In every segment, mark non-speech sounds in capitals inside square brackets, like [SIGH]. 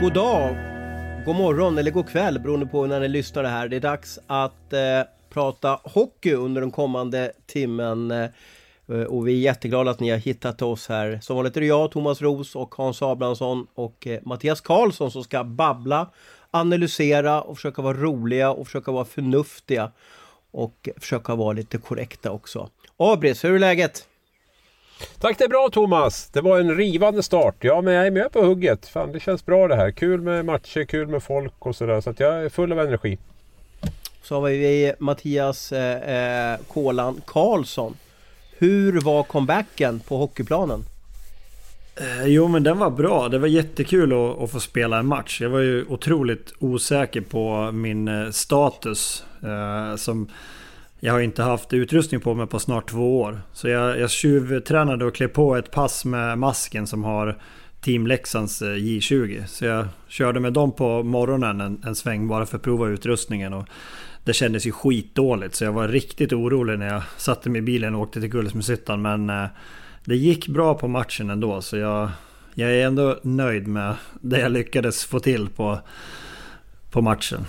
God dag, god morgon eller god kväll beroende på när ni lyssnar det här. Det är dags att eh, prata hockey under den kommande timmen. Eh, och vi är jätteglada att ni har hittat oss här. Som vanligt är det jag, Thomas Ros och Hans Abrahamsson och eh, Mattias Karlsson som ska babbla, analysera och försöka vara roliga och försöka vara förnuftiga. Och försöka vara lite korrekta också. Abris, hur är läget? Tack, det är bra Thomas. Det var en rivande start. Ja, men jag är med på hugget. Fan, det känns bra det här. Kul med matcher, kul med folk och sådär. Så att jag är full av energi. Så har vi Mattias eh, eh, Kolan Karlsson. Hur var comebacken på hockeyplanen? Eh, jo men den var bra. Det var jättekul att, att, få spela en match. Jag var ju otroligt osäker på min eh, status. Eh, som jag har inte haft utrustning på mig på snart två år. Så jag, jag tjuvtränade och klev på ett pass med masken som har Team Leksands eh, J20. Så jag körde med dem på morgonen en, en sväng bara för att prova utrustningen. Och det kändes ju skitdåligt så jag var riktigt orolig när jag satte mig i bilen och åkte till Guldsmedshyttan. Men eh, det gick bra på matchen ändå så jag, jag är ändå nöjd med det jag lyckades få till på, på matchen.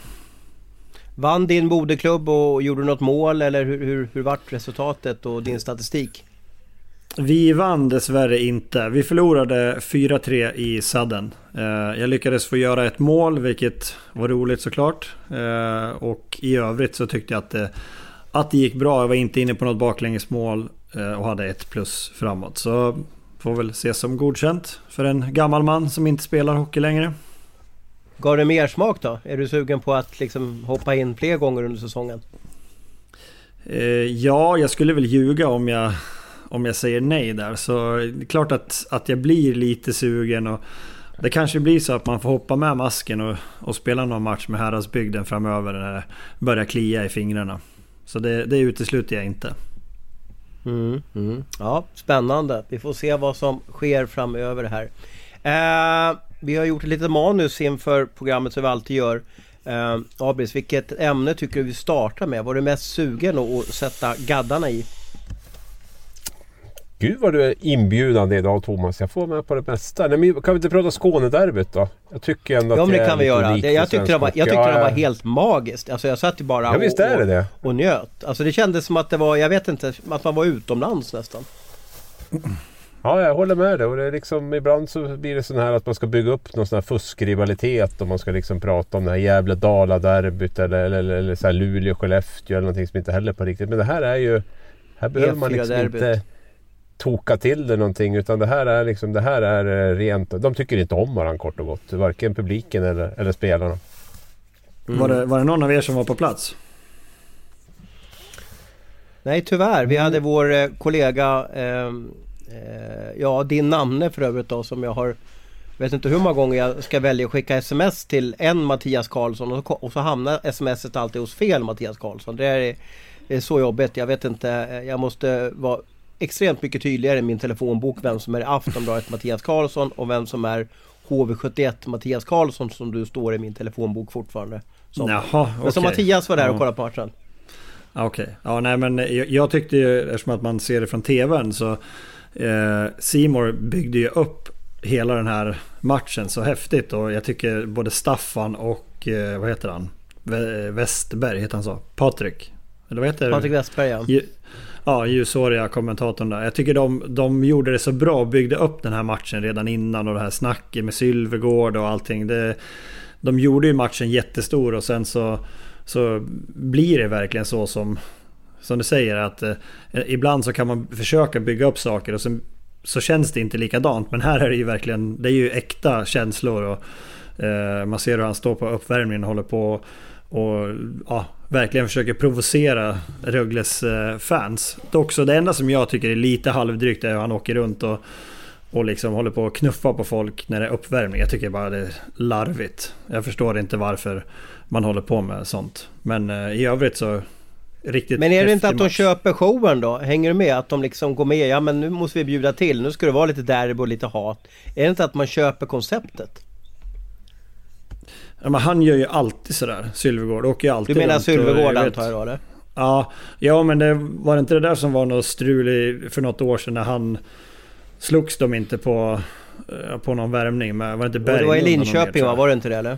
Vann din moderklubb och gjorde du något mål eller hur, hur, hur vart resultatet och din statistik? Vi vann dessvärre inte. Vi förlorade 4-3 i sadden. Eh, jag lyckades få göra ett mål, vilket var roligt såklart. Eh, och i övrigt så tyckte jag att det, att det gick bra. Jag var inte inne på något baklängesmål eh, och hade ett plus framåt. Så får väl ses som godkänt för en gammal man som inte spelar hockey längre. Gav det mer smak då? Är du sugen på att liksom hoppa in fler gånger under säsongen? Ja, jag skulle väl ljuga om jag om jag säger nej där. Så det är klart att, att jag blir lite sugen. Och det kanske blir så att man får hoppa med masken och, och spela någon match med Häradsbygden framöver när det börjar klia i fingrarna. Så det, det utesluter jag inte. Mm, mm. Ja, spännande. Vi får se vad som sker framöver här. Eh, vi har gjort ett litet manus inför programmet som vi alltid gör. Eh, Abris, vilket ämne tycker du vi startar med? Var du mest sugen att sätta gaddarna i? Gud vad du är inbjudande idag Thomas. Jag får med på det mesta. Nej, men kan vi inte prata Skånederbyt då? Jag tycker ändå att ja, men det kan vi göra. Jag tyckte, det var, jag tyckte ja, det var helt magiskt. Alltså jag satt ju bara ja, visst är det det. Och, och njöt. Alltså det kändes som att det var, jag vet inte, att man var utomlands nästan. Ja, jag håller med dig. Och det är liksom, ibland så blir det så här att man ska bygga upp någon sån här fuskrivalitet och man ska liksom prata om det här Gävle-Dala-derbyt eller, eller, eller, eller så här Luleå-Skellefteå eller någonting som inte heller på riktigt. Men det här är ju... Här behöver man liksom inte toka till det någonting utan det här är liksom det här är eh, rent. De tycker inte om varandra kort och gott. Varken publiken eller, eller spelarna. Mm. Var, det, var det någon av er som var på plats? Nej tyvärr. Vi hade vår eh, kollega eh, Ja din namne för övrigt då som jag har vet inte hur många gånger jag ska välja att skicka sms till en Mattias Karlsson och, och så hamnar smset alltid hos fel Mattias Karlsson. Det är, det är så jobbigt. Jag vet inte. Eh, jag måste vara extremt mycket tydligare i min telefonbok vem som är Aftonbladet Mattias Karlsson och vem som är HV71 Mattias Karlsson som du står i min telefonbok fortfarande. Som. Jaha, okay. Men som Mattias var där och kollade på matchen. Okej, okay. ja nej men jag, jag, tyckte ju eftersom att man ser det från TVn så Simor eh, byggde ju upp hela den här matchen så häftigt och jag tycker både Staffan och eh, vad heter han? Westberg heter han så? Patrik? Eller vad heter Patrik Westberg ja. Ja, ljushåriga kommentatorn där. Jag tycker de, de gjorde det så bra och byggde upp den här matchen redan innan och det här snacket med Sylvegård och allting. Det, de gjorde ju matchen jättestor och sen så, så blir det verkligen så som, som du säger att eh, ibland så kan man försöka bygga upp saker och sen så känns det inte likadant. Men här är det ju verkligen, det är ju äkta känslor. Och, eh, man ser hur han står på uppvärmningen och håller på och ja, verkligen försöker provocera Rögles eh, fans. Dock så det enda som jag tycker är lite halvdrygt är att han åker runt och, och liksom håller på att knuffa på folk när det är uppvärmning. Jag tycker bara det är larvigt. Jag förstår inte varför man håller på med sånt. Men eh, i övrigt så riktigt Men är det inte att de match. köper showen då? Hänger du med? Att de liksom går med? Ja men nu måste vi bjuda till. Nu ska det vara lite derby och lite hat. Är det inte att man köper konceptet? Ja, men han gör ju alltid sådär, Sylvegård. Åker ju Du alltid menar runt och- Sylvegård antar jag då eller? Ja, ja men det var det inte det där som var något strul i- för något år sedan när han slogs de inte på, eh, på någon värmning med, var det inte Och det var i Berglund Linköping va? Var det inte det eller?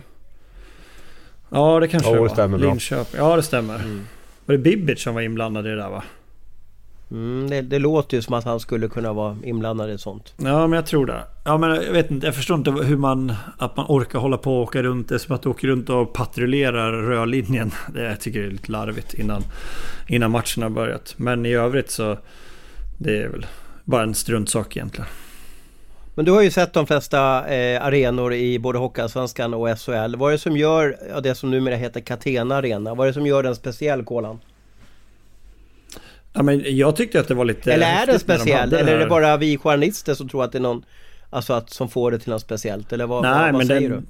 Ja det kanske Jo, det det var. stämmer. Linköping. Ja det stämmer. Mm. Var det Bibic som var inblandad i det där va? Mm, det, det låter ju som att han skulle kunna vara inblandad i sånt. Ja men jag tror det. Ja men jag vet inte, jag förstår inte hur man, att man orkar hålla på och åka runt. Det är som att du åker runt och patrullerar rödlinjen. [LAUGHS] Det jag tycker jag är lite larvigt innan, innan matchen har börjat. Men i övrigt så, det är väl bara en struntsak egentligen. Men du har ju sett de flesta eh, arenor i både Hockeyallsvenskan och SHL. Vad är det som gör ja, det som numera heter Catena Arena? Vad är det som gör den speciell Kolan? Ja, men jag tyckte att det var lite Eller är den de speciell? hade Eller är det bara vi journalister som tror att det är någon Alltså att, som får det till något speciellt? Eller vad, Nej, vad, vad men säger den,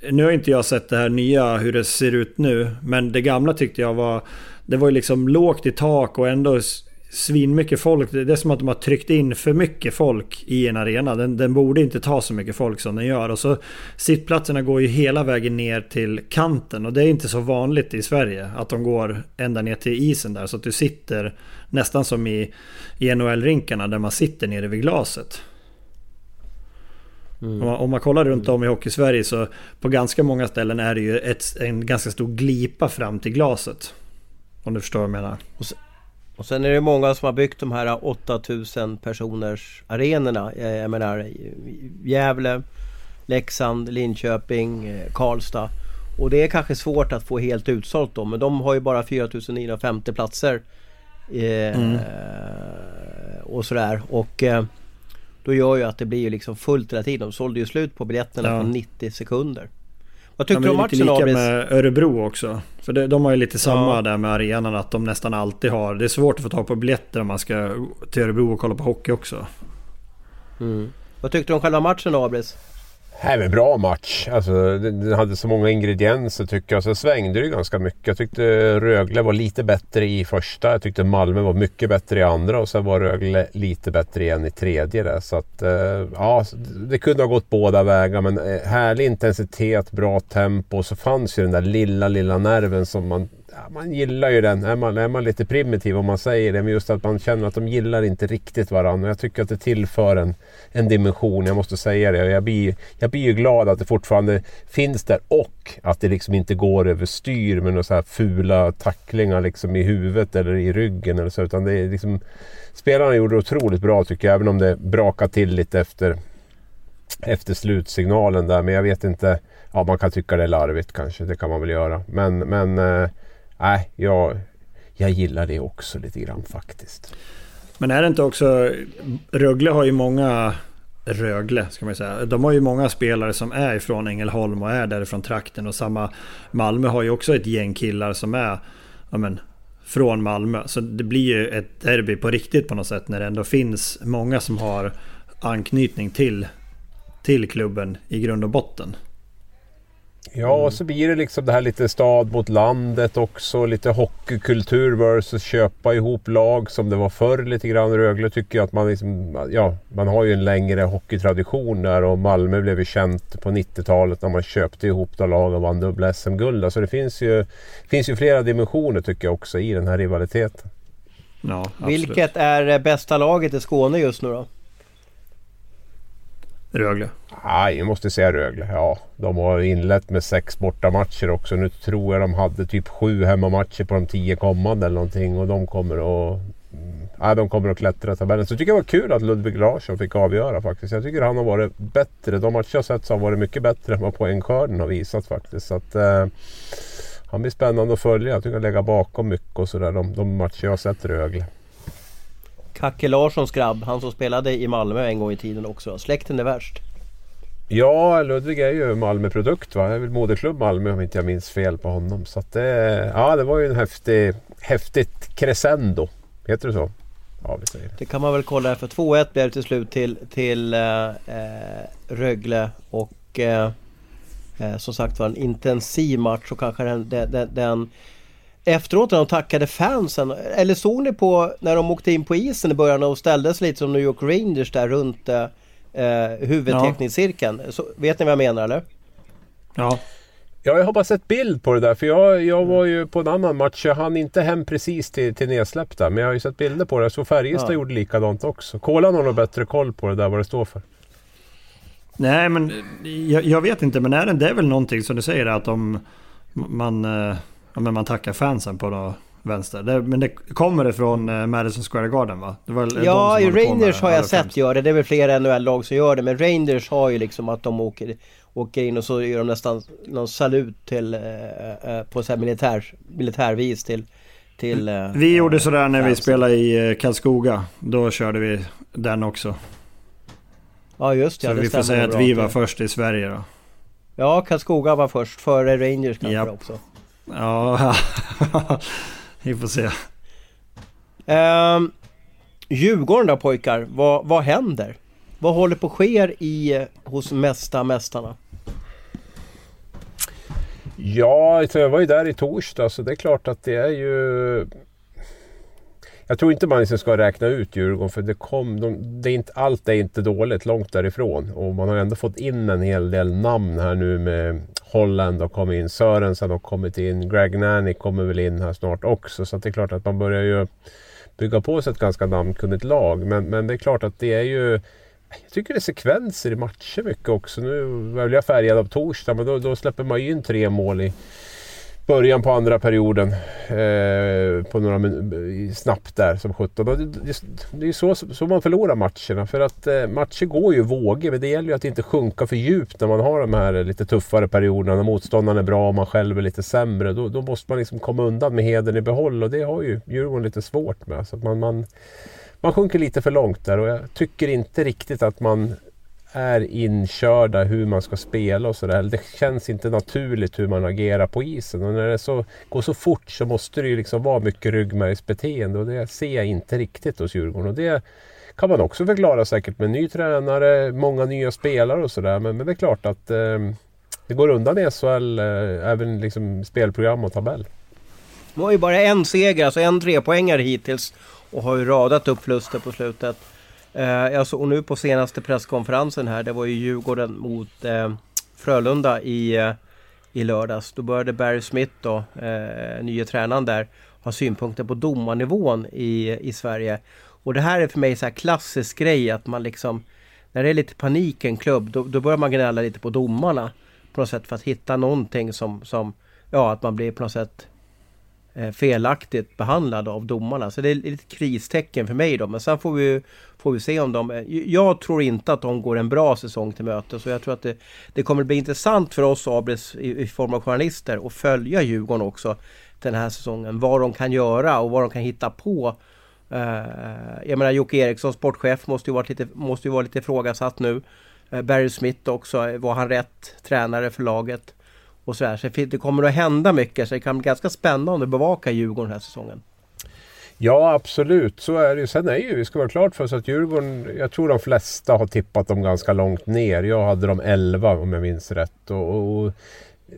du? Nu har inte jag sett det här nya, hur det ser ut nu. Men det gamla tyckte jag var... Det var ju liksom lågt i tak och ändå s- svinmycket folk. Det är som att de har tryckt in för mycket folk i en arena. Den, den borde inte ta så mycket folk som den gör. Och så sittplatserna går ju hela vägen ner till kanten. Och det är inte så vanligt i Sverige att de går ända ner till isen där. Så att du sitter nästan som i, i NHL-rinkarna där man sitter nere vid glaset. Mm. Om, man, om man kollar runt om i Hockeysverige så på ganska många ställen är det ju ett, en ganska stor glipa fram till glaset. Om du förstår vad jag menar. Och sen är det många som har byggt de här 8000 personers arenorna. Eh, Jag menar Gävle, Leksand, Linköping, eh, Karlstad. Och det är kanske svårt att få helt utsålt då. Men de har ju bara 4950 platser. Eh, Mm. Och sådär. Och eh, då gör ju att det blir ju liksom fullt hela tiden. De sålde ju slut på biljetterna Ja. på 90 sekunder. Vad tyckte du om det är lite matchen lika Abris? med Örebro också. För det, de har ju lite samma Ja. där med arenan att de nästan alltid har. Det är svårt att få tag på biljetter om man ska till Örebro och kolla på hockey också. Mm. Vad tyckte du om själva matchen då Abris? Nej, men bra match. Alltså, den hade så många ingredienser tycker jag. Sen svängde det ju ganska mycket. Jag tyckte Rögle var lite bättre i första. Jag tyckte Malmö var mycket bättre i andra. Och sen var Rögle lite bättre igen i tredje. Där. Så att, eh, ja, det kunde ha gått båda vägar. Men eh, härlig intensitet, bra tempo. Så fanns ju den där lilla, lilla nerven som man... Man gillar ju den. Är man, är man lite primitiv om man säger det. Men just att man känner att de gillar inte riktigt varandra. Jag tycker att det tillför en, en dimension. Jag måste säga det. Jag blir, jag blir ju glad att det fortfarande finns där. Och att det liksom inte går överstyr med några så här fula tacklingar liksom i huvudet eller i ryggen. Eller så, utan det är liksom, spelarna gjorde det otroligt bra tycker jag. Även om det brakade till lite efter, efter slutsignalen där. Men jag vet inte. Ja, man kan tycka det är larvigt kanske. Det kan man väl göra. Men, men eh, nej, jag, jag gillar det också lite grann faktiskt. Men är det inte också... Rögle har ju många... Rögle ska man ju säga. De har ju många spelare som är ifrån Ängelholm och är därifrån trakten. Och samma Malmö har ju också ett gäng killar som är ja men, från Malmö. Så det blir ju ett derby på riktigt på något sätt när det ändå finns många som har anknytning till, till klubben i grund och botten. Ja, och så blir det liksom det här lite stad mot landet också. Lite hockeykultur versus köpa ihop lag som det var förr lite grann. Rögle tycker jag att man liksom, ja, man har ju en längre hockeytradition där och Malmö blev ju känt på 90-talet när man köpte ihop då lag och vann dubbla SM-guld. Så det finns ju, finns ju flera dimensioner tycker jag också i den här rivaliteten. Ja, absolut. Vilket är bästa laget i Skåne just nu då? Rögle. Nej, jag måste säga Rögle. Ja, de har inlett med sex bortamatcher också. Nu tror jag de hade typ sju hemmamatcher på de tio kommande eller någonting. Och de kommer att... Mm, ja, de kommer att klättra i tabellen. Så jag tycker det var kul att Ludvig Larsson fick avgöra faktiskt. Jag tycker han har varit bättre. De matcher jag sett så har han varit mycket bättre än vad poängskörden har visat faktiskt. Så att, eh, han blir spännande att följa. Jag tycker han lägger bakom mycket och sådär. De, de matcher jag har sett Rögle. Kacke Larssons grabb, han som spelade i Malmö en gång i tiden också. Släkten är värst. Ja, Ludvig är ju Malmöprodukt va? Det är väl moderklubb Malmö om inte jag minns fel på honom. Så att det, ja, det var ju en häftig, häftigt crescendo. Heter det så? Ja, vi säger det. Det kan man väl kolla för 2-1 blev det till slut till, till eh, eh Rögle och eh, eh, som sagt var en intensiv match och kanske den, den, den Efteråt när de tackade fansen, eller såg ni på när de åkte in på isen i början och ställde sig lite som New York Rangers där runt eh, eh huvudteckningscirkeln? Ja. vet ni vad jag menar eller? Ja. Ja, jag har bara sett bild på det där. För jag, jag var ju på en annan match. Jag hann inte hem precis till, till nedsläpp där. Men jag har ju sett bilder på det. Så Färjestad ja. gjorde likadant också. Kolan har nog bättre koll på det där, vad det står för. Nej, men jag, jag vet inte. Men är det, det är väl någonting som du säger att om man, eh, ja, men man tackar fansen på då vänster. Det, men det kommer det från eh, Madison Square Garden va? Ja, i Rangers har jag sett göra det. Det är väl flera NHL-lag som gör det. Men Rangers har ju liksom att de åker åker in och så gör de nästan någon salut till, eh, eh på så här militär, militärvis till, till eh, Vi gjorde sådär när vi spelade i eh, Karlskoga. Då körde vi den också. Ja just det, Så det vi får säga att vi var först i Sverige då. Ja, Karlskoga var först före Rangers kanske Japp. också. Ja, [LAUGHS] vi får se. Um, Djurgården då pojkar, vad, vad händer? Vad håller på att ske i, hos Mästa Mästarna? Ja, alltså, jag var ju där i torsdag så det är klart att det är ju... Jag tror inte man liksom ska räkna ut Djurgården för det kom, de, det är inte, allt är inte dåligt långt därifrån. Och man har ändå fått in en hel del namn här nu med Holland har kommit in, Sörensen har kommit in, Greg Nanny kommer väl in här snart också. Så det är klart att man börjar ju bygga på sig ett ganska namnkunnigt lag. Men, men det är klart att det är ju jag tycker det är sekvenser i matcher mycket också. Nu blev jag färgad av torsdag men då, då släpper man ju in tre mål i början på andra perioden. Eh, på några snabbt där som 17. Det, det, det är så, så man förlorar matcherna. För att eh, matcher går ju vågor. Men det gäller ju att inte sjunka för djupt när man har de här lite tuffare perioderna. När motståndaren är bra och man själv är lite sämre. Då, då måste man liksom komma undan med heden i behåll. Och det har ju Djurgården lite svårt med. Så man, man man sjunker lite för långt där och jag tycker inte riktigt att man är inkörda hur man ska spela och sådär. Det känns inte naturligt hur man agerar på isen. Och när det så, går så fort så måste det ju liksom vara mycket ryggmärgsbeteende och det ser jag inte riktigt hos Djurgården. Och det kan man också förklara säkert med ny tränare, många nya spelare och sådär. Men, men, det är klart att eh, det går undan i SHL, eh, även liksom spelprogram och tabell. Det var ju bara en seger, alltså en trepoängare hittills och har ju radat upp förluster på slutet. Eh, alltså, och nu på senaste presskonferensen här, det var ju Djurgården mot eh, Frölunda i, eh, i lördags. Då började Barry Smith då, eh, nye tränaren där, ha synpunkter på domarnivån i, i Sverige. Och det här är för mig så här klassisk grej att man liksom när det är lite panik i en klubb då, då börjar man gnälla lite på domarna. På något sätt för att hitta någonting som, som ja att man blir på något sätt Eh, felaktigt behandlade av domarna. Så det är lite kristecken för mig då. Men sen får vi, får vi se om de... Jag tror inte att de går en bra säsong till mötes. Så jag tror att det, det kommer bli intressant för oss Abris i, i form av journalister att följa Djurgården också den här säsongen. Vad de kan göra och vad de kan hitta på. Uh, jag menar Jocke Eriksson, sportchef, måste ju, vara lite, måste ju vara lite ifrågasatt nu. Uh, Barry Smith också, var han rätt tränare för laget? Och så, här. så det kommer att hända mycket så det kan bli ganska spännande att bevaka Djurgården den här säsongen. Ja absolut, så är det ju. Sen är ju, vi ska vara klart för oss att Djurgården, jag tror de flesta har tippat dem ganska långt ner. Jag hade dem 11 om jag minns rätt. Och, och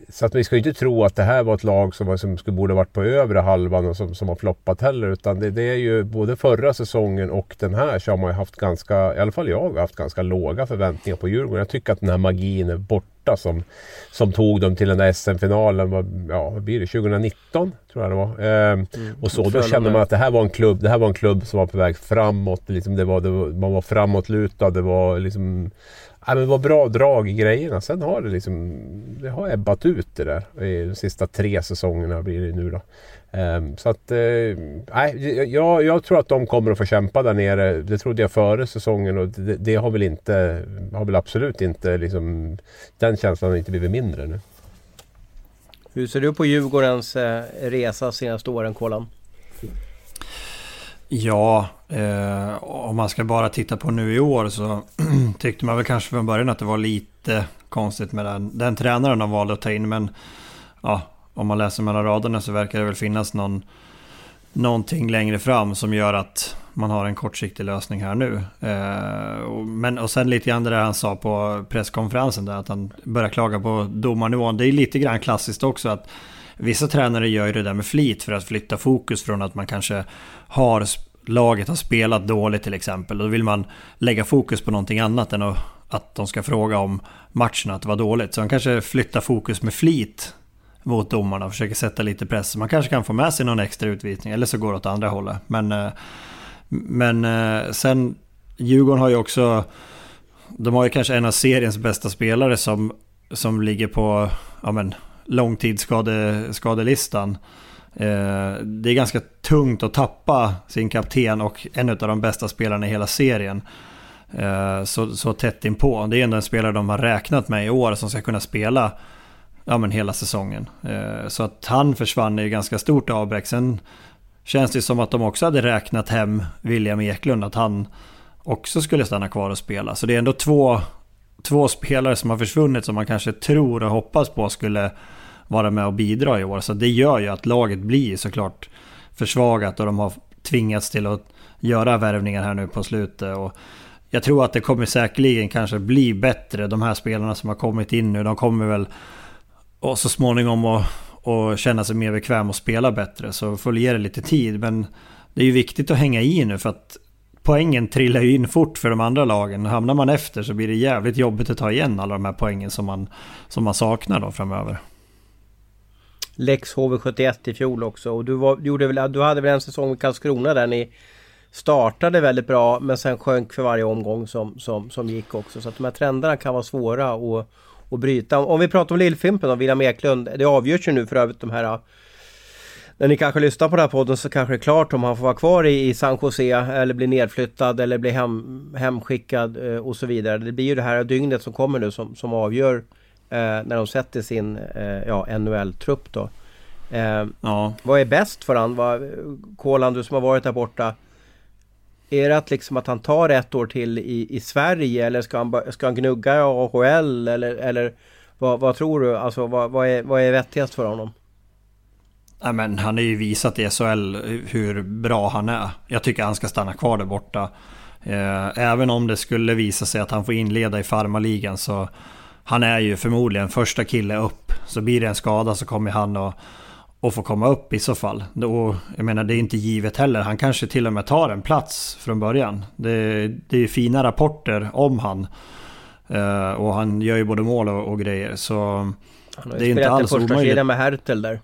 så att vi ska inte tro att det här var ett lag som, som skulle, borde varit på övre halvan och som, som har floppat heller. Utan det, det, är ju både förra säsongen och den här så har man haft ganska, i alla fall jag har haft ganska låga förväntningar på Djurgården. Jag tycker att den här magin är borta som, som tog dem till den där SM-finalen. Ja, vad blir det? 2019 tror jag det var. Ehm, mm, och så, då kände man att det här var en klubb, det här var en klubb som var på väg framåt. Liksom det var, det var, man var framåtlutad. Det var liksom Ja, men var bra drag i grejerna. Sen har det liksom Det har ebbat ut det där. I de sista tre säsongerna blir det nu då. Um, så att, uh, nej, jag, jag, tror att de kommer att få kämpa där nere. Det trodde jag före säsongen och det, det har väl inte, har väl absolut inte liksom, den känslan har inte blivit mindre nu. Hur ser du på Djurgårdens eh, resa senaste åren, Kolan? Ja, Eh, om man ska bara titta på nu i år så [CLEARS THROAT] tyckte man väl kanske från början att det var lite konstigt med den, den tränaren de valde att ta in. Men ja, om man läser mellan raderna så verkar det väl finnas någon, någonting längre fram som gör att man har en kortsiktig lösning här nu. Eh, och, men, och sen lite grann det där han sa på presskonferensen där att han börjar klaga på domarnivån. Det är lite grann klassiskt också att vissa tränare gör ju det där med flit för att flytta fokus från att man kanske har laget har spelat dåligt till exempel. Då vill man lägga fokus på någonting annat än att, att de ska fråga om matchen att det var dåligt. Så han kanske flyttar fokus med flit mot domarna och försöker sätta lite press. Man kanske kan få med sig någon extra utvisning eller så går det åt andra hållet. Men, eh, men eh, sen Djurgården har ju också... De har ju kanske en av seriens bästa spelare som, som ligger på ja men, långtidsskadelistan. Eh, Eh, det är ganska tungt att tappa sin kapten och en av de bästa spelarna i hela serien. Eh, så, så tätt inpå. Det är ändå en spelare de har räknat med i år som ska kunna spela ja, men hela säsongen. Eh, så att han försvann är ju ganska stort avbräck. Sen känns det som att de också hade räknat hem William Eklund, att han också skulle stanna kvar och spela. Så det är ändå två, två spelare som har försvunnit som man kanske tror och hoppas på skulle vara med och bidra i år. Så det gör ju att laget blir såklart försvagat och de har tvingats till att göra värvningar här nu på slutet. Och jag tror att det kommer säkerligen kanske bli bättre. De här spelarna som har kommit in nu, de kommer väl och så småningom att och känna sig mer bekväm och spela bättre. Så får ge det lite tid. Men det är ju viktigt att hänga i nu för att poängen trillar ju in fort för de andra lagen. Hamnar man efter så blir det jävligt jobbigt att ta igen alla de här poängen som man, som man saknar då framöver. Lex HV71 i fjol också och du, var, gjorde väl, du hade väl en säsong i Karlskrona där ni startade väldigt bra men sen sjönk för varje omgång som, som, som gick också. Så att de här trenderna kan vara svåra att, att bryta. Om vi pratar om Lillfimpen och William Eklund. Det avgörs ju nu för övrigt de här när ni kanske lyssnar på den här podden så kanske det är klart om han får vara kvar i, i San Jose eller bli nedflyttad eller bli hem, hemskickad eh, och så vidare. Det blir ju det här dygnet som kommer nu som, som avgör eh, när de sätter sin eh, ja, NHL-trupp då. Eh, ja. Vad är bäst för han? Vad, Kolan, du som har varit där borta. Är det att, liksom att han tar ett år till i, i Sverige eller ska han, ska han gnugga i AHL eller, eller vad, vad tror du? Alltså vad, vad, är, vad är vettigast för honom? Ja, men han har ju visat i SHL hur bra han är. Jag tycker han ska stanna kvar där borta. Eh, även om det skulle visa sig att han får inleda i farmaligan så han är ju förmodligen första kille upp. Så blir det en skada så kommer han att och få komma upp i så fall. Då, jag menar det är inte givet heller. Han kanske till och med tar en plats från början. Det, det är fina rapporter om han. Uh, och han gör ju både mål och, och grejer. Så ju det är inte alls första omöjligt. med Hertel där.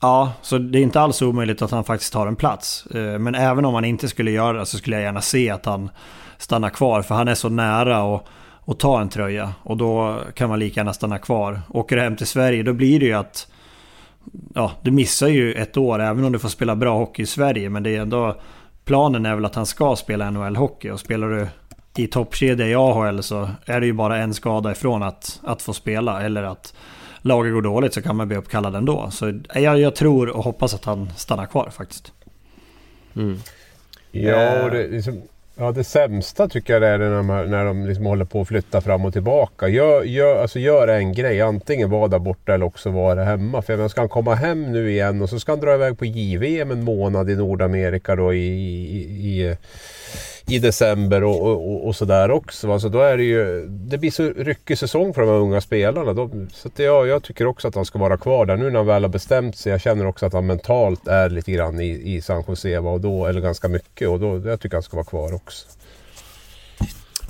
Ja, så det är inte alls omöjligt att han faktiskt tar en plats. Uh, men även om han inte skulle göra det så skulle jag gärna se att han stannar kvar. För han är så nära och och ta en tröja. Och då kan man lika gärna stanna kvar. Åker du hem till Sverige då blir det ju att... Ja, du missar ju ett år även om du får spela bra hockey i Sverige. Men det är ändå... Planen är väl att han ska spela NHL-hockey. Och spelar du i toppkedja i AHL så är det ju bara en skada ifrån att, att få spela. Eller att laget går dåligt så kan man bli uppkallad ändå. Så jag, jag tror och hoppas att han stannar kvar faktiskt. Mm. Ja, och det, liksom, Ja, det sämsta tycker jag det är när de, när de liksom håller på att flytta fram och tillbaka. Gör, gör, alltså gör en grej, antingen vara där borta eller också vara hemma. För jag ska han komma hem nu igen och så ska han dra iväg på JVM en månad i Nordamerika då i, i, i i december och, och, och sådär också. Alltså då är det ju, det blir så ryckig säsong för de här unga spelarna. De, så att jag, jag tycker också att han ska vara kvar där nu när han väl har bestämt sig. Jag känner också att han mentalt är lite grann i, i San Jose, och då, eller ganska mycket. Och då, jag tycker han ska vara kvar också.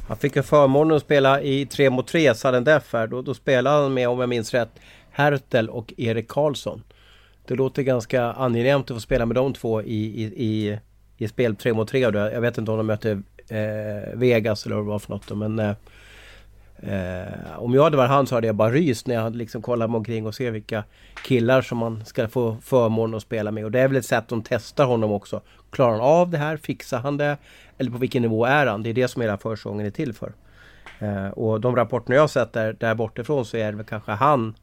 Han fick ju förmånen att spela i 3 mot 3, sudden death här. Då, då spelade han med, om jag minns rätt, Hertel och Erik Karlsson. Det låter ganska angenämt att få spela med de två i, i, i i spel 3 mot 3. Jag vet inte om de mötte eh, Vegas eller vad det var för något. Men eh, eh, om jag hade varit han så hade jag bara ryst när jag hade liksom kollat mig omkring och se vilka killar som man ska få förmånen att spela med. Och det är väl ett sätt de testar honom också. Klarar han av det här? Fixar han det? Eller på vilken nivå är han? Det är det som hela försäsongen är till för. Eh, och de rapporterna jag har sett där, där bortifrån så är det väl kanske han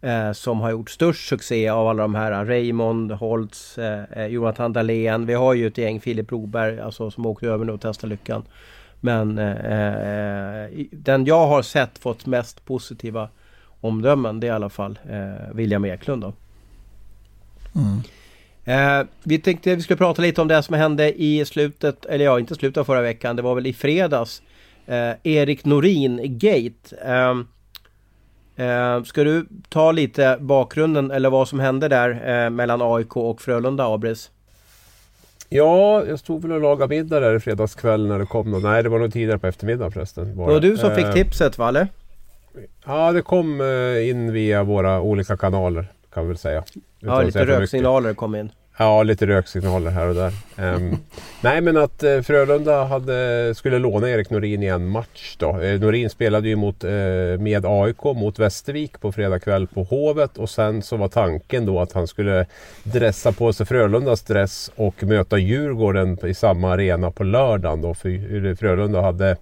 eh, som har gjort störst succé av alla de här. Raymond, Holtz, eh, eh Jonathan Dahlén. Vi har ju ett gäng, Filip Broberg, alltså, som åkte över nu och testade lyckan. Men eh, eh den jag har sett fått mest positiva omdömen det är i alla fall eh, William Eklund. Då. Mm. Eh, vi tänkte att vi skulle prata lite om det som hände i slutet, eller ja inte slutet av förra veckan, det var väl i fredags. Eh, Erik Norin Gate. Eh, ska du ta lite bakgrunden eller vad som hände där eh, mellan AIK och Frölunda, Abris? Ja, jag stod väl och lagade middag där i fredagskväll när det kom. Någon. Nej, det var nog tidigare på eftermiddagen förresten. Var det var du som fick eh, tipset va, eller? Ja, det kom in via våra olika kanaler kan vi väl säga. Ja, lite röksignaler kom in. Ja, lite röksignaler här och där. Um, [LAUGHS] nej, men att uh, Frölunda hade, skulle låna Erik Norin i en match då. Uh, Norin spelade ju mot, uh, med AIK mot Västervik på fredag kväll på Hovet och sen så var tanken då att han skulle dressa på sig Frölundas dress och möta Djurgården i samma arena på lördagen då. För Frölunda hade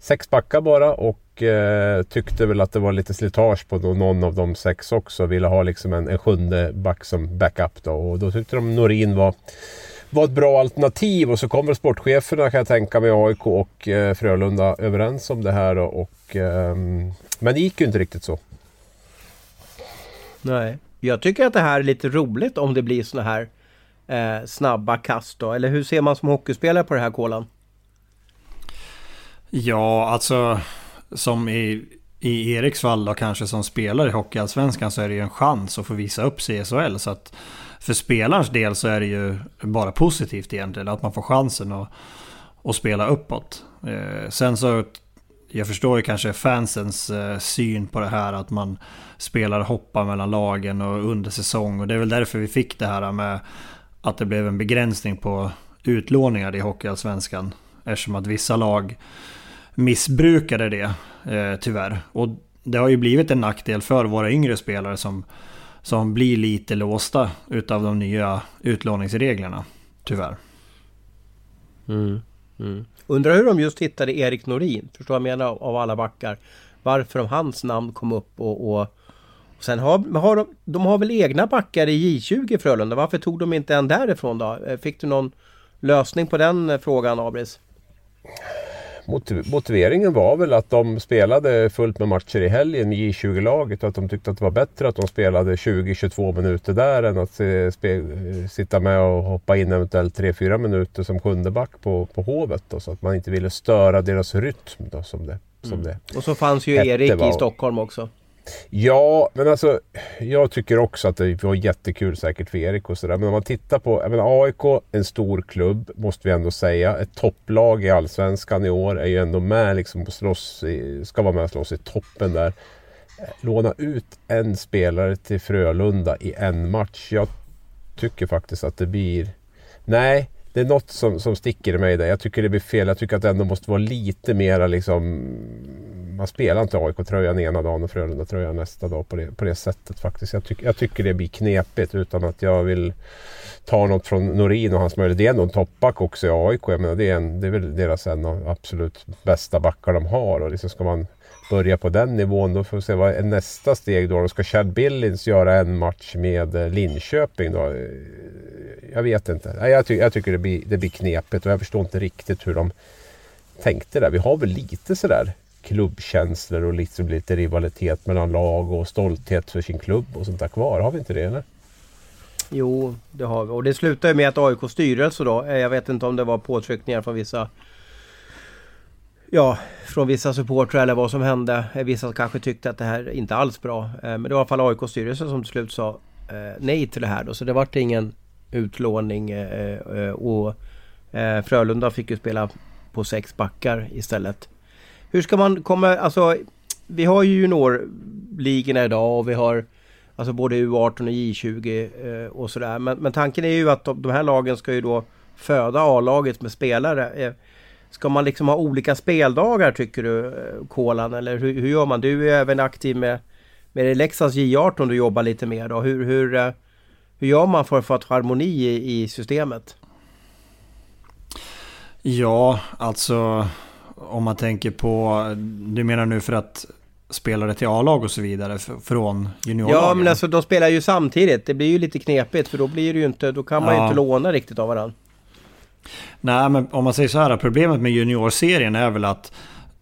sex backar bara och eh, tyckte väl att det var lite slitage på någon av de sex också. Ville ha liksom en, en sjunde back som backup då och då tyckte de Norin var var ett bra alternativ och så kommer sportcheferna kan jag tänka mig AIK och eh, Frölunda överens om det här då, och eh, Men det gick ju inte riktigt så. Nej, jag tycker att det här är lite roligt om det blir såna här eh, snabba kast då. Eller hur ser man som hockeyspelare på det här Kolan? Ja, alltså som i, i Eriks fall då kanske som spelare i Hockeyallsvenskan så är det ju en chans att få visa upp sig i SHL. Så att för spelarens del så är det ju bara positivt egentligen att man får chansen att, att spela uppåt. Eh, sen så, jag förstår ju kanske fansens eh, syn på det här att man spelar hoppa mellan lagen och under säsong. Och det är väl därför vi fick det här med att det blev en begränsning på utlåningar i Hockeyallsvenskan. Eftersom att vissa lag missbrukade det eh, tyvärr. Och det har ju blivit en nackdel för våra yngre spelare som, som blir lite låsta utav de nya utlåningsreglerna. Tyvärr. Mm, mm. Undrar hur de just hittade Erik Norin, förstår jag menar, av alla backar. Varför hans namn kom upp och, och, och sen har, har de, de har väl egna backar i J20 Frölunda. Varför tog de inte en därifrån då? Eh, fick du någon lösning på den eh, frågan Abris? Motiveringen var väl att de spelade fullt med matcher i helgen i J20-laget och att de tyckte att det var bättre att de spelade 20-22 minuter där än att sitta med och hoppa in eventuellt 3-4 minuter som sjunde back på, på Hovet. Då, så att man inte ville störa deras rytm då, som det, som mm. det Och så fanns ju Erik var. i Stockholm också. Ja, men alltså jag tycker också att det var jättekul säkert för Erik och sådär. Men om man tittar på, jag menar AIK, en stor klubb måste vi ändå säga. Ett topplag i Allsvenskan i år är ju ändå med liksom och slåss i, ska vara med och slåss i toppen där. Låna ut en spelare till Frölunda i en match. Jag tycker faktiskt att det blir... Nej, det är något som, som sticker i mig där. Jag tycker det blir fel. Jag tycker att det ändå måste vara lite mera liksom... Man spelar inte AIK-tröjan ena dagen och Frölunda-tröjan nästa dag på det, på det sättet faktiskt. Jag, tyck, jag tycker det blir knepigt utan att jag vill ta något från Norin och hans möjlighet. Det är ändå en toppback också i AIK. Jag menar, det, är en, det är väl deras en av absolut bästa backar de har. Och liksom ska man börja på den nivån. Då får vi se vad är nästa steg då. då ska Chad Billings göra en match med eh, Linköping då? Jag vet inte. Jag, ty jag tycker det blir, det blir knepigt och jag förstår inte riktigt hur de tänkte där. Vi har väl lite sådär klubbkänslor och liksom lite rivalitet mellan lag och stolthet för sin klubb och sånt där kvar. Har vi inte det eller? Jo, det har vi. Och det slutar ju med att AIK styrelse då, eh, jag vet inte om det var påtryckningar från vissa ja, från vissa supportrar eller vad som hände. Eh, vissa kanske tyckte att det här inte alls bra. Eh, men det var i alla fall AIKs styrelse som till slut sa eh, nej till det här då. Så det vart ingen utlåning och Frölunda fick ju spela på sex backar istället. Hur ska man komma, alltså vi har ju juniorligorna idag och vi har alltså både U18 och J20 och sådär. Men, men tanken är ju att de, de här lagen ska ju då föda A-laget med spelare. Ska man liksom ha olika speldagar tycker du, Kolan? Eller hur, hur gör man? Du är ju även aktiv med, med Leksands J18 du jobbar lite mer då. Hur, hur, eh, hur gör man för att få harmoni i, i systemet? Ja, alltså om man tänker på, du menar nu för att spelare till A-lag och så vidare från juniorlagen. Ja men alltså de spelar ju samtidigt. Det blir ju lite knepigt för då blir det ju inte, då kan man ja. ju inte låna riktigt av varandra. Nej men om man säger så här, problemet med juniorserien är väl att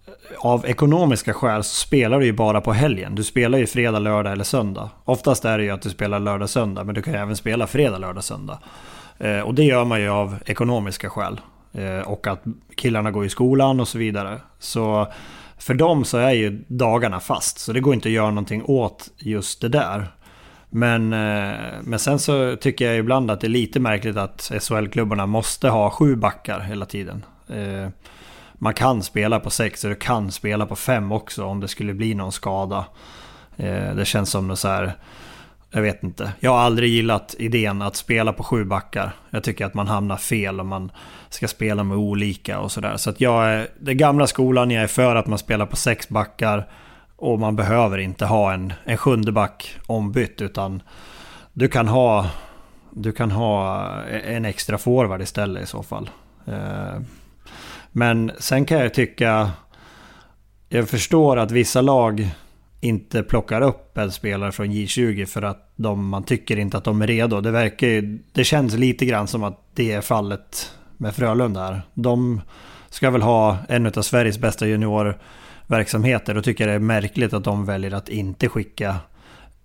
eh, av ekonomiska skäl så spelar du ju bara på helgen. Du spelar ju fredag, lördag eller söndag. Oftast är det ju att du spelar lördag, söndag, men du kan ju även spela fredag, lördag, söndag. Eh, och det gör man ju av ekonomiska skäl. Eh, och att killarna går i skolan och så vidare. Så för dem så är ju dagarna fast. Så det går inte att göra någonting åt just det där. Men, eh, men sen så tycker jag ibland att det är lite märkligt att SHL-klubbarna måste ha sju backar hela tiden. Eh, man kan spela på sex och du kan spela på fem också om det skulle bli någon skada. Eh, det känns som så här... Jag vet inte. Jag har aldrig gillat idén att spela på sju backar. Jag tycker att man hamnar fel om man ska spela med olika och sådär. Så att jag är... Den gamla skolan, jag är för att man spelar på sex backar. Och man behöver inte ha en, en sjunde back ombytt utan du kan ha... Du kan ha eh, en extra forward istället i så fall. Eh, men sen kan jag tycka... Jag förstår att vissa lag inte plockar upp en spelare från J20 för att de, man tycker inte att de är redo. Det, verkar det känns lite grann som att det är fallet med Frölunda här. De ska väl ha en av Sveriges bästa juniorer verksamheter, Då tycker jag det är märkligt att de väljer att inte skicka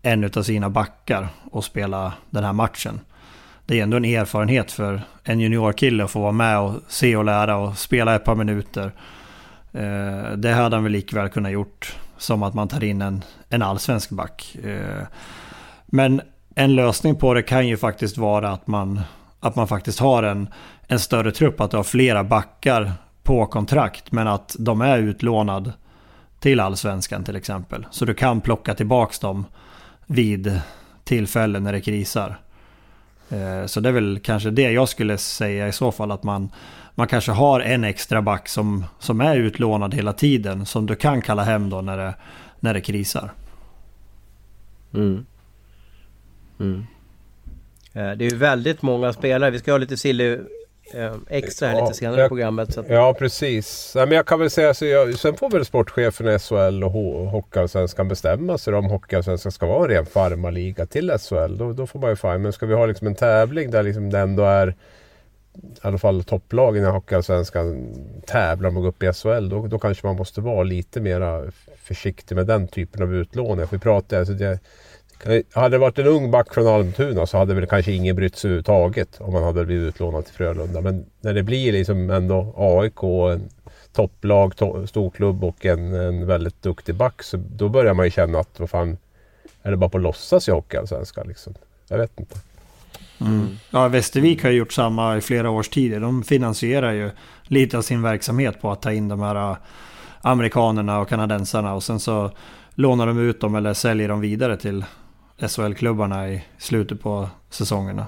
en av sina backar och spela den här matchen det är ändå en erfarenhet för en juniorkille att få vara med och se och lära och spela ett par minuter. Eh, det hade han väl likväl kunnat gjort som att man tar in en, en allsvensk back. Eh, men en lösning på det kan ju faktiskt vara att man, att man faktiskt har en, en större trupp, att du har flera backar på kontrakt men att de är utlånad till allsvenskan till exempel. Så du kan plocka tillbaka dem vid tillfällen när det krisar. Eh, så det är väl kanske det jag skulle säga i så fall att man, man kanske har en extra back som, som är utlånad hela tiden som du kan kalla hem då när det, när det krisar. Mm. Mm. Eh, det är ju väldigt många spelare. Vi ska ha lite silly extra här ja, lite senare i programmet. Att... Ja precis. Ja, men jag kan väl säga så jag, sen får väl sportchefen i SHL och Hockeyallsvenskan bestämma sig om Hockeyallsvenskan ska vara en ren farmaliga till SHL. Då, då får man ju fine. Men ska vi ha liksom en tävling där liksom det ändå är i alla fall topplagen i Hockeyallsvenskan tävlar om att gå upp i SHL. Då, då kanske man måste vara lite mer försiktig med den typen av utlåning. vi pratar, alltså det, hade det varit en ung back från Almtuna så hade väl kanske ingen brytt sig överhuvudtaget om man hade blivit utlånad till Frölunda. Men när det blir liksom ändå AIK, en topplag, to storklubb och en, en väldigt duktig back så då börjar man ju känna att vad fan, är det bara på låtsas i Hockeyallsvenskan liksom? Jag vet inte. Mm. Ja, Västervik har ju gjort samma i flera års tid. De finansierar ju lite av sin verksamhet på att ta in de här äh, amerikanerna och kanadensarna och sen så lånar de ut dem eller säljer dem vidare till SHL-klubbarna i slutet på säsongerna.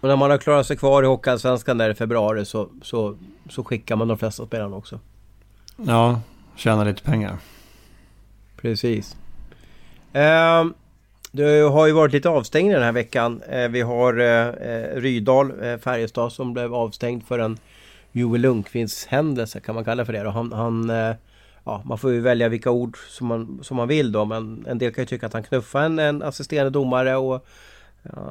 Och när man har klarat sig kvar i Hockeyallsvenskan där i februari så, så, så skickar man de flesta spelarna också. Ja, tjänar lite pengar. Precis. Eh, det har ju varit lite avstängning den här veckan. Eh, vi har eh, Rydal, eh, Färjestad, som blev avstängd för en Joel Lundqvists händelse kan man kalla för det. Han, han eh, ja, man får ju välja vilka ord som man, som man vill då men en del kan ju tycka att han knuffade en, en assisterande domare och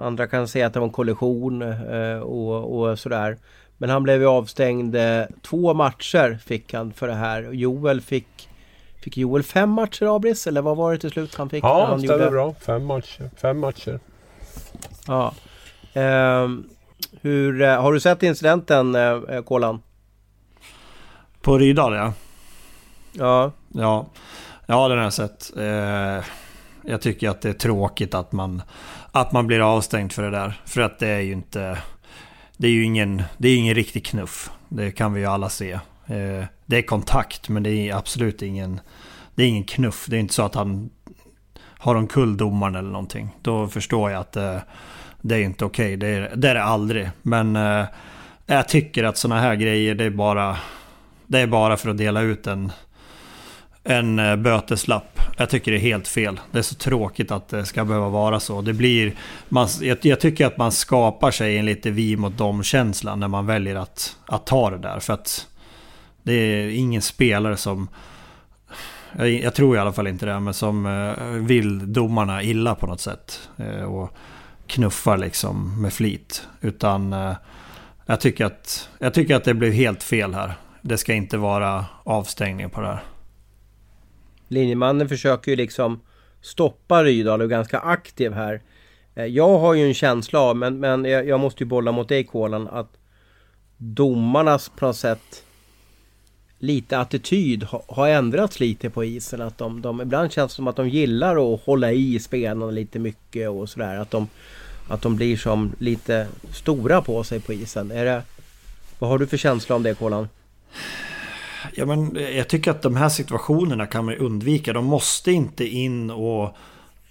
andra kan säga att det var en kollision eh, och, och sådär. Men han blev ju avstängd. Eh, två matcher fick han för det här. Joel fick Fick Joel fem matcher Abris eller vad var det till slut han fick? Ja, det stämmer bra. Fem matcher. Fem matcher. Ja. Eh, hur, har du sett incidenten eh, Kolan? På Rydal ja. Ja. Ja, ja den har jag sett. Eh, jag tycker att det är tråkigt att man, att man blir avstängd för det där. För att det är ju inte... Det är ju ingen, det är ingen riktig knuff. Det kan vi ju alla se. Eh, det är kontakt men det är absolut ingen... Det är ingen knuff. Det är inte så att han har omkull domaren eller någonting. Då förstår jag att det, det är inte okej. Okay. Det, är, det är det aldrig. Men eh, jag tycker att sådana här grejer det är bara... Det är bara för att dela ut en en eh, böteslapp. Jag tycker det är helt fel. Det är så tråkigt att det ska behöva vara så. Det blir, man, jag, jag tycker att man skapar sig en lite vi mot dem-känsla när man väljer att, att ta det där. För att det är ingen spelare som... jag, jag, tror i alla fall inte det, men som eh, vill domarna illa på något sätt. Eh, och knuffar liksom med flit. Utan eh, jag, tycker att, jag tycker att det blev helt fel här. Det ska inte vara avstängning på det här. Linjemannen försöker ju liksom stoppa Rydahl och är ganska aktiv här. Eh, jag har ju en känsla av, men, men jag, måste ju bolla mot dig Kolan, att domarnas på något sätt lite attityd har, har ändrats lite på isen. Att de, de, ibland känns det som att de gillar att hålla i spelarna lite mycket och sådär. Att de, att de blir som lite stora på sig på isen. Är det, vad har du för känsla om det Kolan? Ja, men eh, jag tycker att de här situationerna kan man undvika. De måste inte in och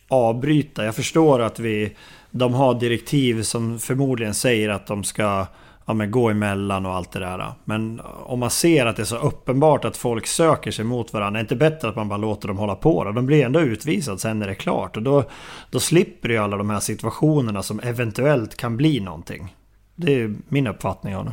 avbryta. Jag förstår att vi, de har direktiv som förmodligen säger att de ska ja, men gå emellan och allt det där. Men om man ser att det är så uppenbart att folk söker sig mot varandra, är det inte bättre att man bara låter dem hålla på? Då? De blir ändå utvisade sen när det är klart. Och då, då slipper du alla de här situationerna som eventuellt kan bli någonting. Det är min uppfattning av det.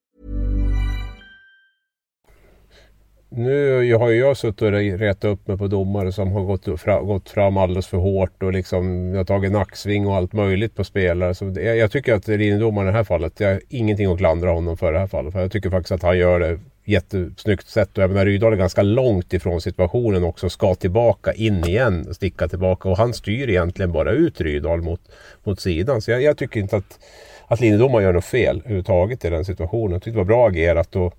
Nu har ju jag suttit och retat upp mig på domare som har gått, fra, gått fram alldeles för hårt och liksom har tagit nacksving och allt möjligt på spelare. Så det, jag tycker att linjedomaren i det här fallet, jag har ingenting att klandra honom för i det här fallet. För jag tycker faktiskt att han gör det jättesnyggt sätt. Och även Rydahl är ganska långt ifrån situationen också. Ska tillbaka in igen, sticka tillbaka. Och han styr egentligen bara ut Rydahl mot, mot sidan. Så jag, jag tycker inte att, att linjedomaren gör något fel överhuvudtaget i den situationen. Jag tyckte det var bra agerat. Och,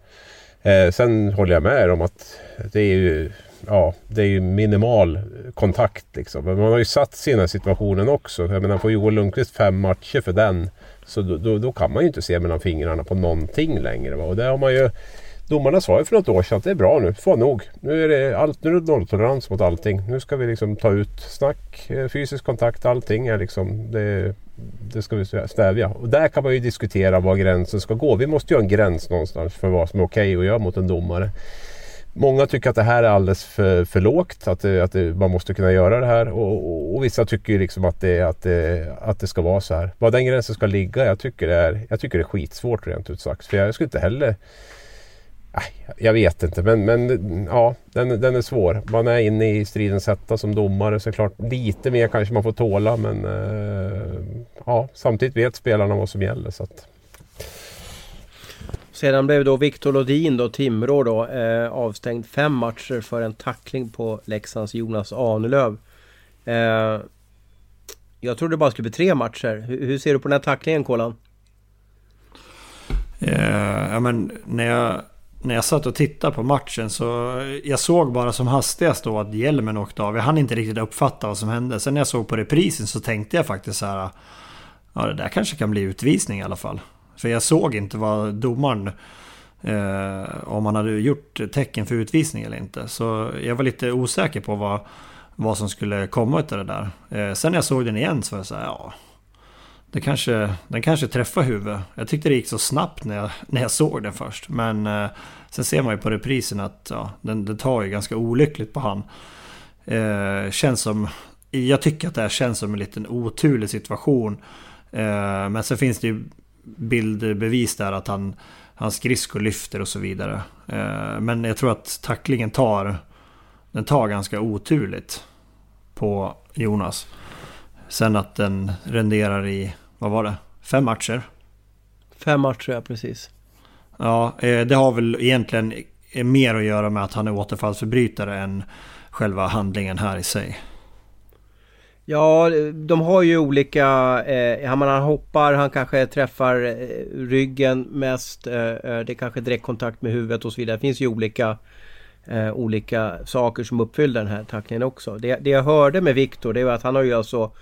Eh, sen håller jag med er om att det är ju, ja, det är ju minimal kontakt. Liksom. Men man har ju satt sig i den här situationen också. Jag menar, får Joel Lundqvist fem matcher för den. Så då, då, då, kan man ju inte se mellan fingrarna på någonting längre. Va? Och det har man ju Domarna sa ju för något år sedan att det är bra nu, få nog. Nu är det, allt, nu är det nolltolerans mot allting. Nu ska vi liksom ta ut snack, eh, fysisk kontakt, allting är liksom... Det, det ska vi stävja. Och där kan man ju diskutera var gränsen ska gå. Vi måste ju ha en gräns någonstans för vad som är okej okay att göra mot en domare. Många tycker att det här är alldeles för, för lågt, att, det, att det, man måste kunna göra det här. Och, och, och vissa tycker liksom att det, att, det, att det ska vara så här. Var den gränsen ska ligga, jag tycker det är, jag tycker det är skitsvårt rent ut sagt. För jag skulle inte heller jag vet inte men, men ja, den, den är svår. Man är inne i stridens hetta som domare såklart. Lite mer kanske man får tåla men eh, ja, samtidigt vet spelarna vad som gäller. Så att... Sedan blev då Viktor Lodin då, Timrå då, eh, avstängd fem matcher för en tackling på Leksands Jonas Ahnelöv. Eh, jag trodde det bara skulle bli tre matcher. Hur, hur ser du på den här tacklingen Kolan? Eh, ja, men när jag när jag satt och tittade på matchen så jag såg bara som hastigast då att hjälmen åkte av. Jag hann inte riktigt uppfatta vad som hände. Sen när jag såg på reprisen så tänkte jag faktiskt så här. Ja det där kanske kan bli utvisning i alla fall. För jag såg inte vad domaren eh, om han hade gjort tecken för utvisning eller inte. Så jag var lite osäker på vad, vad som skulle komma av det där. Eh, sen när jag såg den igen så var jag så här, ja det kanske, den kanske träffar huvudet. Jag tyckte det gick så snabbt när jag, när jag såg den först. Men eh, sen ser man ju på reprisen att ja, den, den tar ju ganska olyckligt på han. Eh, känns som, jag tycker att det här känns som en liten oturlig situation. Eh, men sen finns det ju bildbevis där att han, hans skridskor lyfter och så vidare. Eh, men jag tror att tacklingen tar, den tar ganska oturligt på Jonas. Sen att den renderar i vad var det? Fem matcher? Fem matcher, ja precis. Ja, eh, det har väl egentligen mer att göra med att han är återfallsförbrytare än själva handlingen här i sig. Ja, de har ju olika... Eh, han hoppar, han kanske träffar eh, ryggen mest. Eh, eh, det är kanske direktkontakt med huvudet och så vidare. Det finns ju olika, eh, olika saker som uppfyller den här tacklingen också. Det, det jag hörde med Viktor det var att han har ju alltså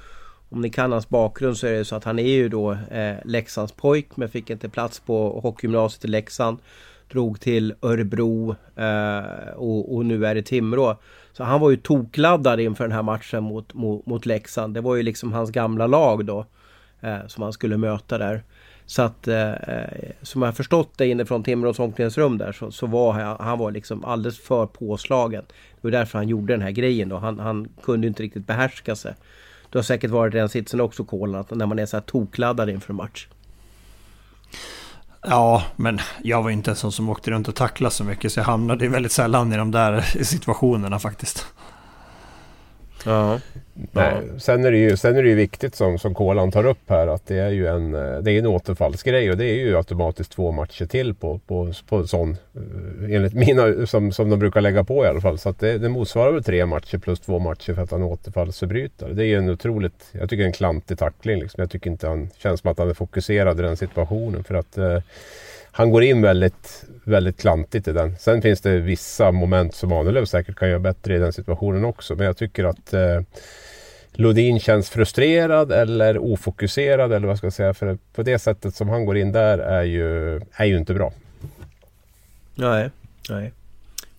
om ni kan hans bakgrund så är det så att han är ju då eh, Leksands pojk men fick inte plats på hockeygymnasiet i Leksand. Drog till Örebro eh, och, och, nu är det Timrå. Så han var ju tokladdad inför den här matchen mot, mot, mot Leksand. Det var ju liksom hans gamla lag då. Eh, som han skulle möta där. Så att, eh, eh som jag förstått det inifrån Timrås omklädningsrum där så, så var han, han var liksom alldeles för påslagen. Det var därför han gjorde den här grejen då. Han, han kunde inte riktigt behärska sig. Du har säkert varit i den sitsen också Kolan, när man är så här tokladdad inför en match. Ja, men jag var inte en sån som åkte runt och tacklade så mycket så jag hamnade väldigt sällan i de där situationerna faktiskt. Ja. Nej. Sen, är det ju, sen är det ju viktigt som, som Kolan tar upp här att det är ju en, det är en återfallsgrej och det är ju automatiskt två matcher till på, på, på sån. Eh, enligt mina som, som de brukar lägga på i alla fall. Så det, det motsvarar väl tre matcher plus två matcher för att han är återfallsförbrytare. Det är ju en otroligt, jag tycker en klantig tackling. Liksom. Jag tycker inte han känns som att han är fokuserad i den situationen. För att eh, han går in väldigt, väldigt klantigt i den. Sen finns det vissa moment som Ahnelöv säkert kan göra bättre i den situationen också. Men jag tycker att eh, Lodin känns frustrerad eller ofokuserad eller vad ska jag säga. För på det sättet som han går in där är ju, är ju inte bra. Nej, nej.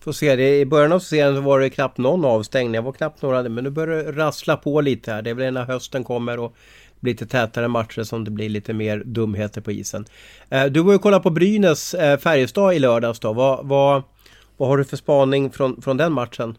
Får se, det, i början av serien så var det knappt någon avstängning. Det var knappt några, men nu börjar det rassla på lite här. Det är väl när hösten kommer och lite tätare matcher som det blir lite mer dumheter på isen. Eh, du var ju kolla på Brynäs-Färjestad eh, i lördags då. Vad, vad, vad har du för spaning från, från den matchen?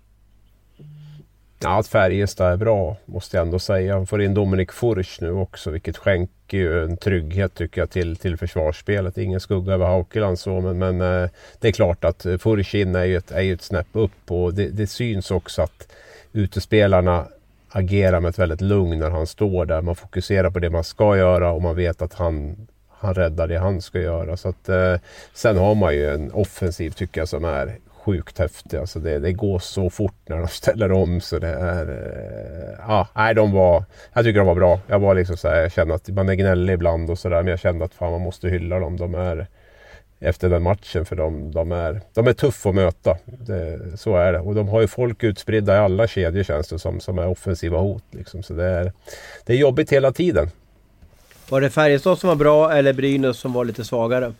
Ja, att Färjestad är bra måste jag ändå säga. Han får in Dominik Furch nu också vilket skänker ju en trygghet tycker jag till, till försvarsspelet. Ingen skugga över Haukeland så men, men eh, det är klart att Furch in är ju ett, är ju ett snäpp upp och det, det syns också att utespelarna agerar med ett väldigt lugn när han står där. Man fokuserar på det man ska göra och man vet att han, han räddar det han ska göra. Så att, eh, sen har man ju en offensiv tycker jag som är sjukt häftig. Alltså det, det går så fort när de [LAUGHS] ställer om så det är... Eh, ah, nej, de var... Jag tycker de var bra. Jag var liksom så här, jag kände att man är gnällig ibland och sådär men jag kände att fan man måste hylla dem. De är efter den matchen. För de, de, är, de är tuffa att möta. Det, så är det. Och de har ju folk utspridda i alla kedjor känns det som, som är offensiva hot. Liksom. Så det är, det är jobbigt hela tiden. Var det Färjestad som var bra eller Brynäs som var lite svagare?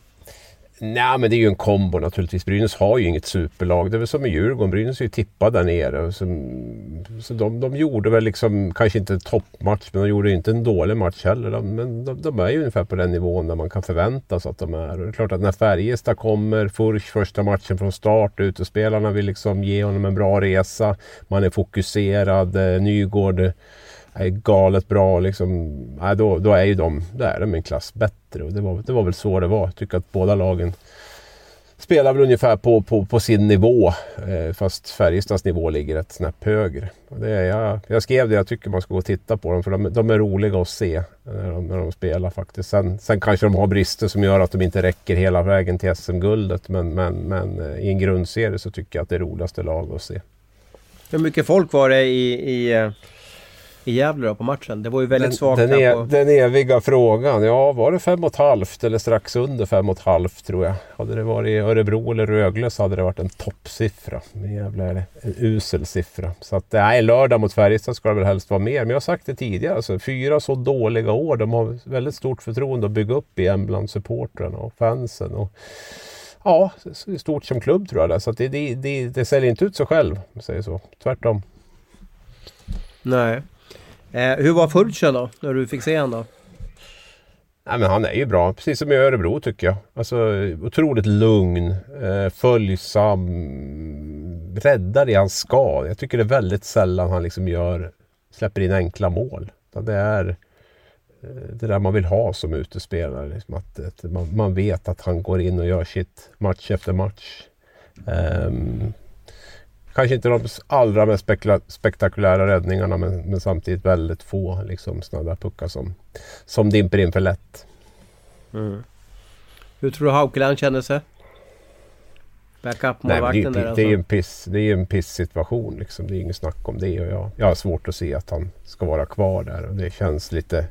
Nej men det är ju en kombo naturligtvis. Brynäs har ju inget superlag. Det är väl som med Djurgården. Brynäs är ju tippade där nere. Så, så de, de gjorde väl liksom, kanske inte en toppmatch, men de gjorde inte en dålig match heller. De, men de, de, är ju ungefär på den nivån där man kan förvänta sig att de är. Och det är klart att när Färjestad kommer, Furch första matchen från start, utespelarna vill liksom ge honom en bra resa. Man är fokuserad. Eh, Nygård är galet bra. Liksom, nej, då, då är ju de, då är de en klass bättre. Och det, var, det var väl så det var. Jag tycker att båda lagen spelar väl ungefär på, på, på sin nivå. Eh, fast Färjestads nivå ligger ett snäpp högre. Det är, jag, jag skrev det, jag tycker man ska gå och titta på dem. För de, de är roliga att se när de, när de spelar faktiskt. Sen, sen kanske de har brister som gör att de inte räcker hela vägen till SM-guldet. Men, men, men eh, i en grundserie så tycker jag att det är roligaste lag att se. Hur mycket folk var det i, i eh, i Gävle då på matchen? Det var ju väldigt den, svagt. Den, är, på... den eviga frågan. Ja, var det fem och ett halvt eller strax under fem och ett halvt tror jag. Hade det varit Örebro eller Rögle så hade det varit en toppsiffra. Men Gävle är det en usel siffra. Så att nej, lördag mot Färjestad ska det väl helst vara mer. Men jag har sagt det tidigare. Alltså, fyra så dåliga år. De har väldigt stort förtroende att bygga upp igen bland supportrarna och fansen. Och, ja, stort som klubb tror jag det. Så det, det, det, det säljer inte ut sig själv. Om säger så. Tvärtom. Nej. Eh, hur var Furcha då, när du fick se honom då? Nej, men han är ju bra, precis som i Örebro tycker jag. Alltså, otroligt lugn, eh, följsam, räddar det han ska. Jag tycker det är väldigt sällan han liksom gör, släpper in enkla mål. Det är eh, det där man vill ha som utespelare. Liksom att, att man, man, vet att han går in och gör sitt match efter match. Um, Kanske inte de allra mest spektakulära räddningarna men, men, samtidigt väldigt få liksom, sådana där puckar som, som dimper in för lätt. Mm. Hur tror du Haukeland känner sig? Backup-målvakten där alltså. Det är ju en piss, det är en piss-situation liksom. Det är inget snack om det. Och jag, jag har svårt att se att han ska vara kvar där. Och det känns lite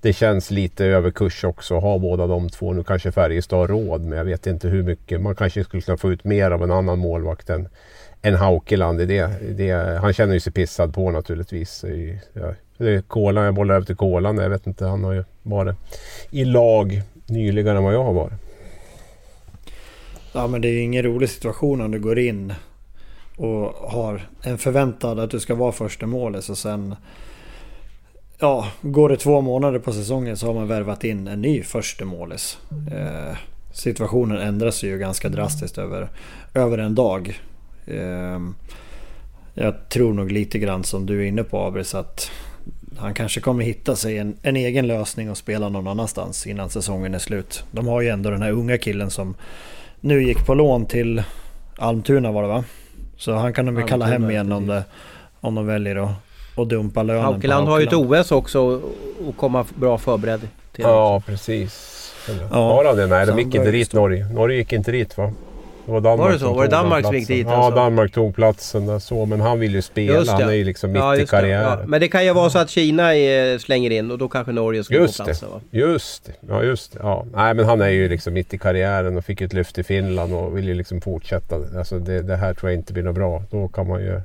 det känns lite överkurs också att ha båda de två. Nu kanske Färjestad har råd men jag vet inte hur mycket. Man kanske skulle kunna få ut mer av en annan målvakt än, en Haukeland. Det, det, han känner ju sig pissad på naturligtvis. Ja, Kolan, jag bollar över till Kolan. Jag vet inte, han har ju varit i lag nyligen än vad jag har varit. Ja men det är ju ingen rolig situation om du går in och har en förväntad att du ska vara första målet och sen ja, går det två månader på säsongen så har man värvat in en ny första målis. Eh, situationen ändras ju ganska drastiskt över, över en dag. Eh, jag tror nog lite grann som du är inne på Abris att han kanske kommer hitta sig en, en, egen lösning och spela någon annanstans innan säsongen är slut. De har ju ändå den här unga killen som nu gick på lån till Almtuna var det va? Så han kan de väl kalla hem igen om, det, om de väljer att, att dumpa lönen Haukeland har ju ett OS också och komma bra förberedd till. Ja precis. Ja. Har han det? Nej, de gick inte dit Norge. Norge gick inte dit va? Det var, Danmark var det så? Var det Danmark som gick dit? Ja, alltså? Danmark tog platsen där så. Men han vill ju spela. Han är ju liksom mitt ja, i karriären. Ja. Men det kan ju vara så att Kina är, slänger in och då kanske Norge ska just få platsen va? Just det. Ja, just det. Ja. Nej, men han är ju liksom mitt i karriären och fick ett lyft i Finland och vill ju liksom fortsätta. Alltså det, det här tror jag inte blir något bra. Då kan man ju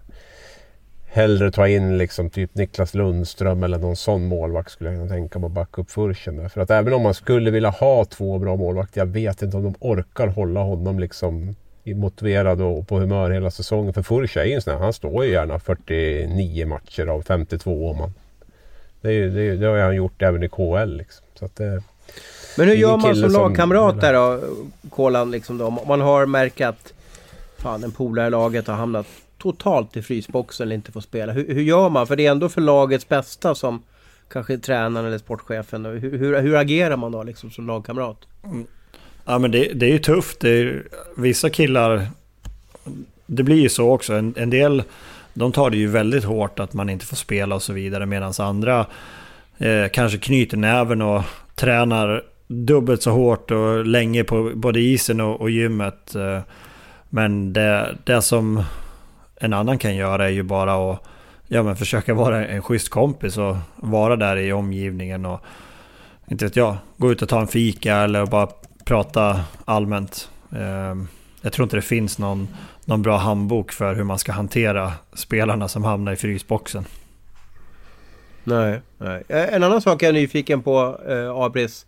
hellre ta in liksom typ Niklas Lundström eller någon sån målvakt skulle jag tänka mig att backa upp Furchen. För att även om man skulle vilja ha två bra målvakter, jag vet inte om de orkar hålla honom liksom motiverad och på humör hela säsongen. För Furch är ju en sån här, han står ju gärna 49 matcher av 52 om man. Det, är, det, det har han gjort även i KL liksom. Så att det, Men hur gör man som lagkamrat där då, Kolan liksom då? Om man har märkt att fan en polare i laget har hamnat totalt i frysboxen eller inte får spela. Hur, hur, gör man? För det är ändå för lagets bästa som kanske tränaren eller sportchefen. Hur, hur, hur agerar man då liksom som lagkamrat? Mm. Ja men det, det är ju tufft. Det är, vissa killar, det blir ju så också. En, en, del, de tar det ju väldigt hårt att man inte får spela och så vidare. Medan andra eh, kanske knyter näven och tränar dubbelt så hårt och länge på både isen och, och gymmet. Eh, men det, det som en annan kan göra är ju bara att ja, men försöka vara en schysst kompis och vara där i omgivningen. och inte vet jag, gå ut och ta en fika eller bara prata allmänt. Ehm, jag tror inte det finns någon, någon bra handbok för hur man ska hantera spelarna som hamnar i frysboxen. Nej, nej. Eh, en annan sak jag är nyfiken på, eh, Abris.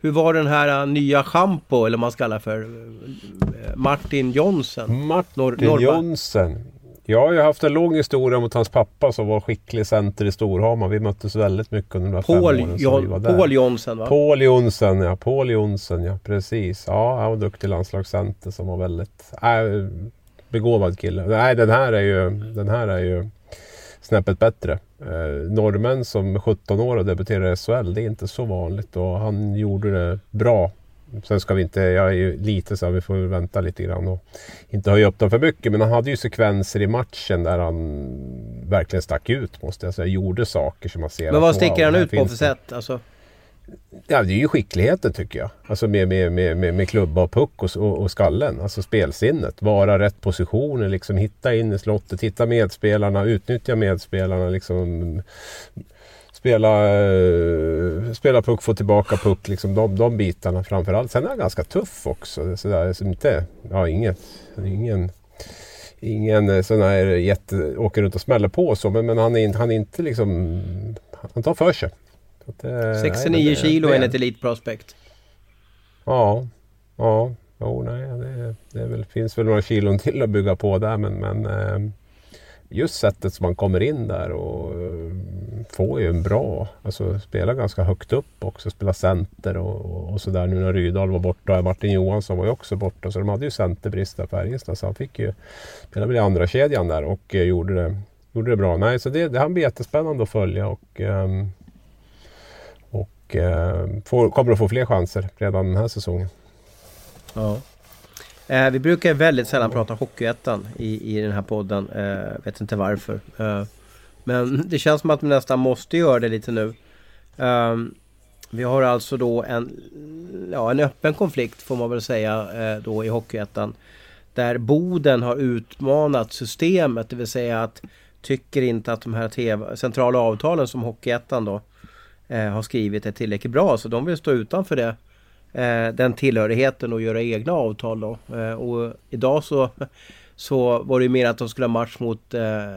Hur var den här uh, nya schampo, eller vad man ska kalla för, uh, Martin Jonsen? Martin Nor Jonsen. Jag har ju haft en lång historia mot hans pappa som var skicklig center i Storhamar. Vi möttes väldigt mycket under de här Paul, fem åren Jon, vi var där. Paul Jonsson va? Paul Jonsson ja, Paul Jonsson ja, precis. Ja, han var duktig landslagscenter som var väldigt äh, begåvad kille. Nej, den här är ju, den här är ju snäppet bättre. Eh, norrmän som 17 år och debuterar i SHL, det är inte så vanligt och han gjorde det bra Sen ska vi inte, jag är ju lite så här, vi får vänta lite grann och inte höja upp dem för mycket. Men han hade ju sekvenser i matchen där han verkligen stack ut måste jag säga. Gjorde saker som man ser. Men vad sticker han ut på för sätt? Alltså? Ja, det är ju skickligheten tycker jag. Alltså med, med, med, med klubba och puck och, och, och skallen. Alltså spelsinnet. Vara rätt positioner, liksom hitta in i slottet, hitta medspelarna, utnyttja medspelarna. Liksom spela, eh, spela puck, få tillbaka puck, liksom de, de bitarna framförallt. Sen är han ganska tuff också. Sådär, som inte, ja, inget, ingen, ingen eh, sån här jätte, åker runt och smäller på så. Men, men han, är, han är inte liksom, han tar för sig. Att, eh, 69 nej, kilo det, enligt Elite Prospect. Ja, ja, jo, nej, det, det väl, finns väl några kilon till att bygga på där men, men eh, just sättet som man kommer in där och eh, får ju en bra, alltså spelar ganska högt upp också, spelar center och, och, och sådär. Nu när Rydahl var borta och Martin Johansson var ju också borta så de hade ju centerbrist där Färjestad så han fick ju spela väl i andra kedjan där och eh, gjorde, det, gjorde det bra. Nej, så det, det han blir jättespännande att följa och, ehm, och ehm, får, kommer att få fler chanser redan den här säsongen. Ja. Eh, vi brukar väldigt sällan prata Hockeyettan i, i den här podden. Eh, vet inte varför. Eh, men det känns som att vi nästan måste göra det lite nu. Eh, vi har alltså då en, ja, en öppen konflikt får man väl säga eh, då i Hockeyettan. Där Boden har utmanat systemet, det vill säga att tycker inte att de här TV, centrala avtalen som Hockeyettan då eh, har skrivit är tillräckligt bra. Så de vill stå utanför det den tillhörigheten och göra egna avtal då. Eh, och idag så, [LAUGHS] så var det ju mer att de skulle ha match mot... Eh, eh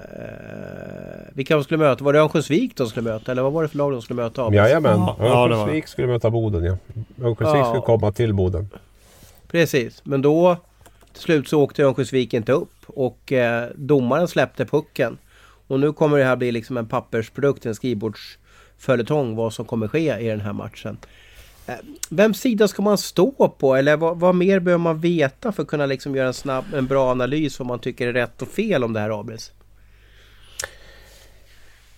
vilka de skulle möta? Var det Örnsköldsvik de skulle möta? Eller vad var det för lag de skulle möta? Jajamän, Örnsköldsvik skulle möta Boden ja. Örnsköldsvik ja. skulle komma till Boden. Precis, men då till slut så åkte Örnsköldsvik inte upp och eh, domaren släppte pucken. Och nu kommer det här bli liksom en pappersprodukt, en skrivbords följetong vad som kommer ske i den här matchen. Eh, vems sida ska man stå på eller vad, vad, mer behöver man veta för att kunna liksom göra en snabb, en bra analys vad man tycker är rätt och fel om det här Abris?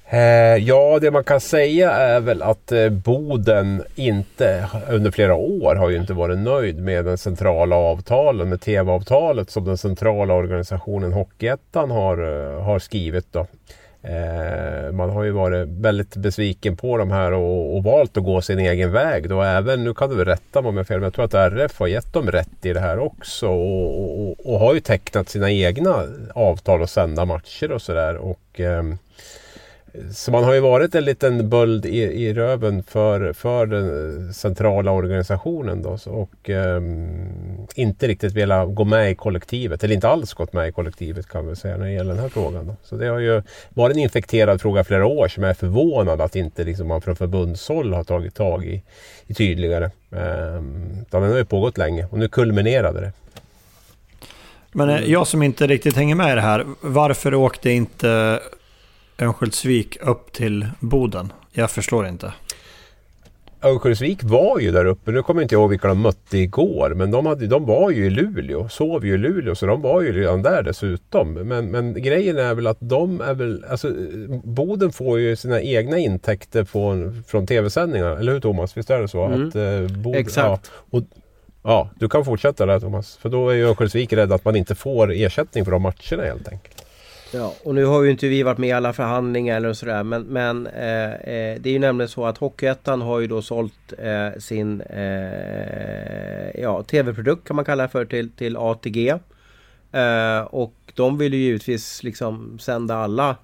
Eh, ja, det man kan säga är väl att eh, Boden inte under flera år har ju inte varit nöjd med den centrala avtalen, med TV-avtalet som den centrala organisationen Hockeyettan har, har skrivit. Då. Eh, man har ju varit väldigt besviken på de här och, och, valt att gå sin egen väg. Då. Även, nu kan du rätta mig om jag har fel, men jag tror att RF har gett dem rätt i det här också. Och, och, och har ju tecknat sina egna avtal och sända matcher och sådär. Ehm, så man har ju varit en liten böld i, i röven för, för den centrala organisationen då, och eh, inte riktigt velat gå med i kollektivet, eller inte alls gått med i kollektivet kan vi säga när det gäller den här frågan. Då. Så det har ju varit en infekterad fråga flera år som jag är förvånad att inte liksom, man från förbundshåll har tagit tag i, i tydligare. Eh, den har ju pågått länge och nu kulminerade det. Men eh, jag som inte riktigt hänger med i det här, varför åkte inte Örnsköldsvik upp till Boden? Jag förstår inte. Örnsköldsvik var ju där uppe. Nu kommer jag inte ihåg vilka de mötte igår. Men de, hade, de var ju i Luleå. Sov ju i Luleå. Så de var ju redan där dessutom. Men, men grejen är väl att de är väl... Alltså, Boden får ju sina egna intäkter från, från tv-sändningar. Eller hur Thomas? Visst är det så? Mm. Att, eh, Boden, Exakt. Ja, och, ja, du kan fortsätta där Thomas. För då är ju Örnsköldsvik rädd att man inte får ersättning för de matcherna helt enkelt. Ja, och nu har ju inte vi varit med i alla förhandlingar eller sådär men, men eh, eh, det är ju nämligen så att Hockeyettan har ju då sålt eh, sin eh, ja, TV-produkt kan man kalla det för till, till ATG. Eh, och de vill ju givetvis liksom sända alla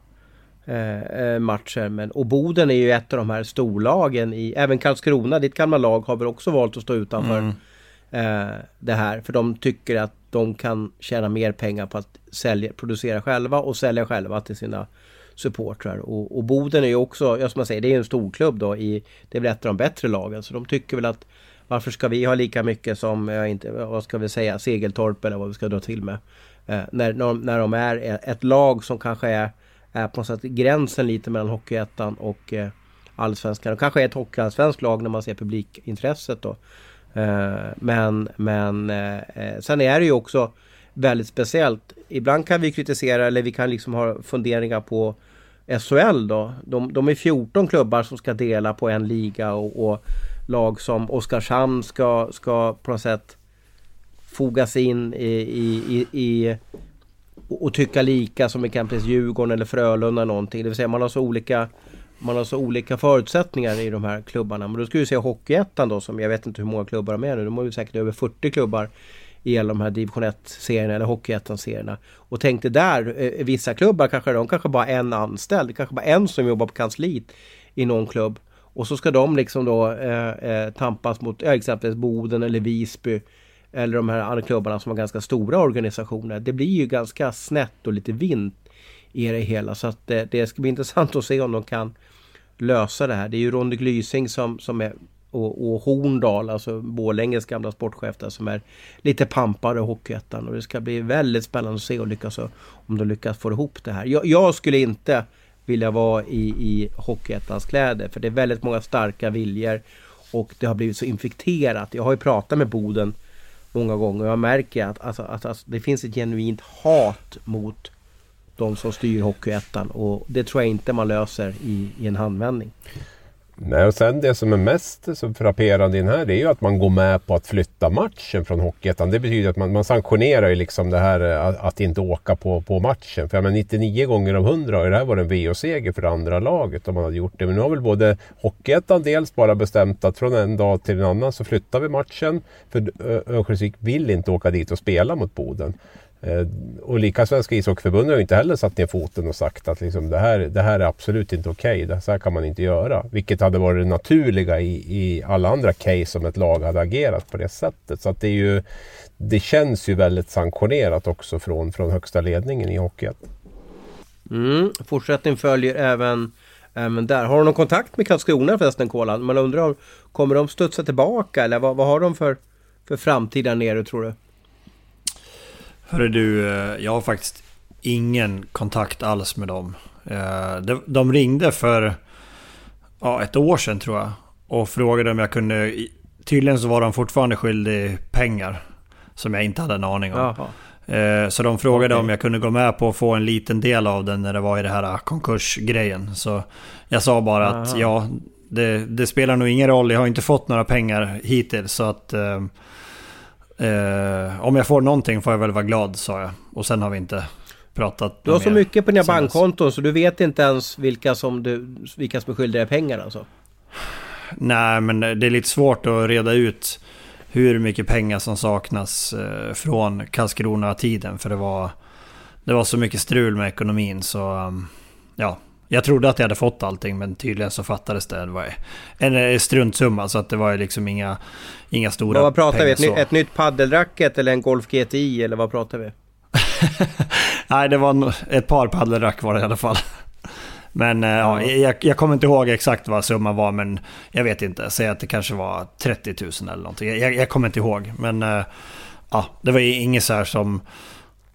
matcher. Men, och Boden är ju ett av de här storlagen i, även Karlskrona, ditt gamla lag, har väl också valt att stå utanför mm. det här. För de tycker att de kan tjäna mer pengar på att sälja, producera själva och sälja själva till sina supportrar. Och, och Boden är ju också, ja som man säger, det är en storklubb då i, det är väl ett av de bättre lagen. Så de tycker väl att varför ska vi ha lika mycket som, jag inte, vad ska vi säga, Segeltorp eller vad vi ska dra till med. Eh, när, när, när de är e, ett lag som kanske är, är på något sätt gränsen lite mellan Hockeyettan och eh, Allsvenskan. De kanske är ett hockeyallsvenskt lag när man ser publikintresset då. Eh, men, men eh, eh, sen är det ju också väldigt speciellt. Ibland kan vi kritisera eller vi kan liksom ha funderingar på SHL då. De, de är 14 klubbar som ska dela på en liga och, och lag som Oskarshamn ska, ska på något sätt fogas in i, i, i, i och tycka lika som exempelvis Djurgården eller Frölunda eller någonting. Det vill säga man har så olika man har så olika förutsättningar i de här klubbarna. Men då ska vi se Hockeyettan då som jag vet inte hur många klubbar de är nu. De har ju säkert över 40 klubbar i alla de här division 1-serierna eller Hockeyettan-serierna. Och tänk dig där, eh, vissa klubbar kanske de kanske bara en anställd, kanske bara en som jobbar på kansliet i någon klubb. Och så ska de liksom då eh, eh tampas mot exempelvis Boden eller Visby. Eller de här andra klubbarna som har ganska stora organisationer. Det blir ju ganska snett och lite vint i det hela. Så att det, det ska bli intressant att se om de kan lösa det här. Det är ju Ronny Glysing som, som är och, och Horndal, alltså Borlänges gamla sportchef där, som är lite pampare i Hockeyettan. Och det ska bli väldigt spännande att se och lyckas, om de lyckas få ihop det här. Jag, jag skulle inte vilja vara i, i Hockeyettans kläder för det är väldigt många starka viljor och det har blivit så infekterat. Jag har ju pratat med Boden många gånger och jag märker att, alltså, att alltså, det finns ett genuint hat mot de som styr Hockeyettan och det tror jag inte man löser i, i en handvändning. Nej, och sen det som är mest så frapperande i den här det är ju att man går med på att flytta matchen från Hockeyettan. Det betyder att man, man sanktionerar ju liksom det här eh, att, att inte åka på, på matchen. För jag menar, 99 gånger av 100 har det här varit en VO-seger för det andra laget om man hade gjort det. Men nu har väl både Hockeyettan dels bara bestämt att från en dag till en annan så flyttar vi matchen. För Örnsköldsvik vill inte åka dit och spela mot Boden. Eh, och lika Svenska ishockeyförbundet har ju inte heller satt ner foten och sagt att liksom det, här, det här är absolut inte okej. Okay. Så här kan man inte göra. Vilket hade varit det naturliga i, i alla andra case om ett lag hade agerat på det sättet. Så att det, är ju, det känns ju väldigt sanktionerat också från, från högsta ledningen i hockeyn. Mm, fortsättning följer även, även där. Har du någon kontakt med Karlskrona förresten Kolan? Man undrar, kommer de studsa tillbaka eller vad, vad har de för, för framtid där nere tror du? Hörru du, eh, jag har faktiskt ingen kontakt alls med dem. Eh, de ringde för ja, ett år sedan tror jag. Och frågade om jag kunde... Tydligen så var de fortfarande skyldig pengar. Som jag inte hade en aning om. Jaha. Så de frågade okay. om jag kunde gå med på att få en liten del av den när det var i det här konkursgrejen. Så jag sa bara Aha. att ja, det, det, spelar nog ingen roll. Jag har inte fått några pengar hittills. Så att eh, om jag får någonting får jag väl vara glad, sa jag. Och sen har vi inte pratat Du har så mycket på dina bankkonton så du vet inte ens vilka som, du, vilka som är skyldiga pengar alltså? Nej, men det är lite svårt att reda ut hur mycket pengar som saknas eh, från Karlskrona-tiden. För det var, det var så mycket strul med ekonomin så um, ja, jag trodde att jag hade fått allting men tydligen så fattades det. Det var en struntsumma så att det var liksom inga, inga stora Vad pratar vi? Ett, ett nytt paddelracket eller en Golf GTI eller vad pratar vi? [LAUGHS] Nej, det var ett par paddelrack var det i alla fall. Men ja. ja jag, jag, kommer inte ihåg exakt vad summan var, men jag vet inte. Säg att det kanske var 30 000 eller någonting. Jag, jag kommer inte ihåg. Men ja, det var inget så här som...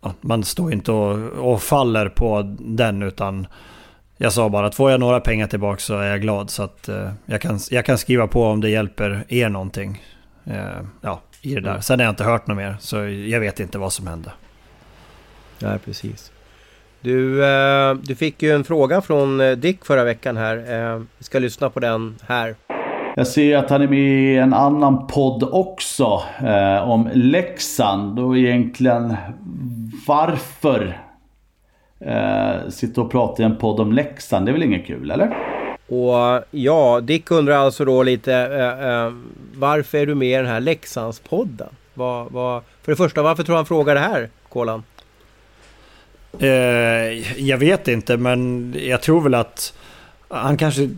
Ja, man står inte och, och faller på den, utan jag sa bara att får jag några pengar tillbaka så är jag glad. Så att eh, jag, kan, jag kan skriva på om det hjälper er någonting. Eh, ja, i det där. Mm. Sen har jag inte hört något mer, så jag vet inte vad som hände. Ja, precis. Du, eh, du fick ju en fråga från eh, Dick förra veckan här. Eh, vi ska lyssna på den här. Jag ser att han är med i en annan podd också. Eh, om Leksand och egentligen varför eh, sitta och prata i en podd om Leksand. Det är väl inget kul, eller? Och ja, Dick undrar alltså då lite eh, eh, varför är du med i den här Leksandspodden? Vad, vad, för det första, varför tror han frågar det här, Kolan? Eh, jag vet inte, men jag tror väl att han kanske,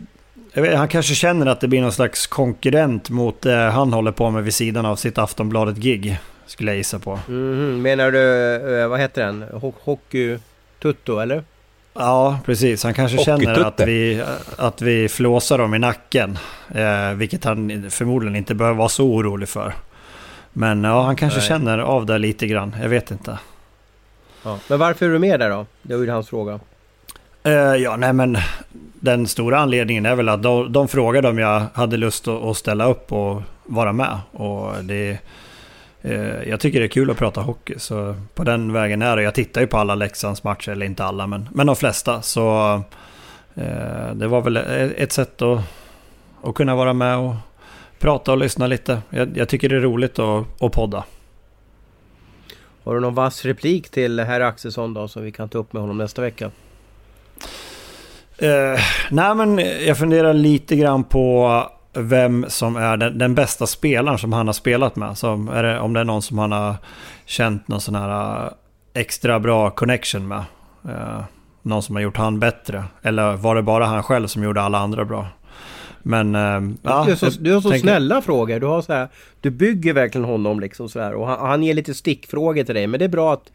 vet, han kanske känner att det blir någon slags konkurrent mot det han håller på med vid sidan av sitt Aftonbladet-gig. Skulle jag gissa på. Mm, menar du, eh, vad heter den? Hockey... Tutto, eller? Ja, precis. Han kanske känner att vi, att vi flåsar dem i nacken. Eh, vilket han förmodligen inte behöver vara så orolig för. Men ja, han kanske Nej. känner av det lite grann. Jag vet inte. Ja. Men varför är du med där då? Det var ju hans fråga. Eh, ja, nej men den stora anledningen är väl att de, de frågade om jag hade lust att, att ställa upp och vara med. Och det jag tycker det är kul att prata hockey, så på den vägen är det. Jag tittar ju på alla Leksands matcher, eller inte alla, men, men de flesta. Så eh, det var väl ett sätt att, att kunna vara med och prata och lyssna lite. Jag, jag tycker det är roligt att, att podda. Har du någon vass replik till herr Axelsson då, som vi kan ta upp med honom nästa vecka? Eh, nej men jag funderar lite grann på vem som är den, den, bästa spelaren som han har spelat med. Är det, om det är någon som han har känt någon sån här äh, extra bra connection med. Eh, någon som har gjort han bättre. Eller var det bara han själv som gjorde alla andra bra? Men... Eh, ja, du, har så, du har så tänker... snälla frågor. Du, har så här, du bygger verkligen honom liksom så här. Och han, han ger lite stickfrågor till dig. Men det är bra att,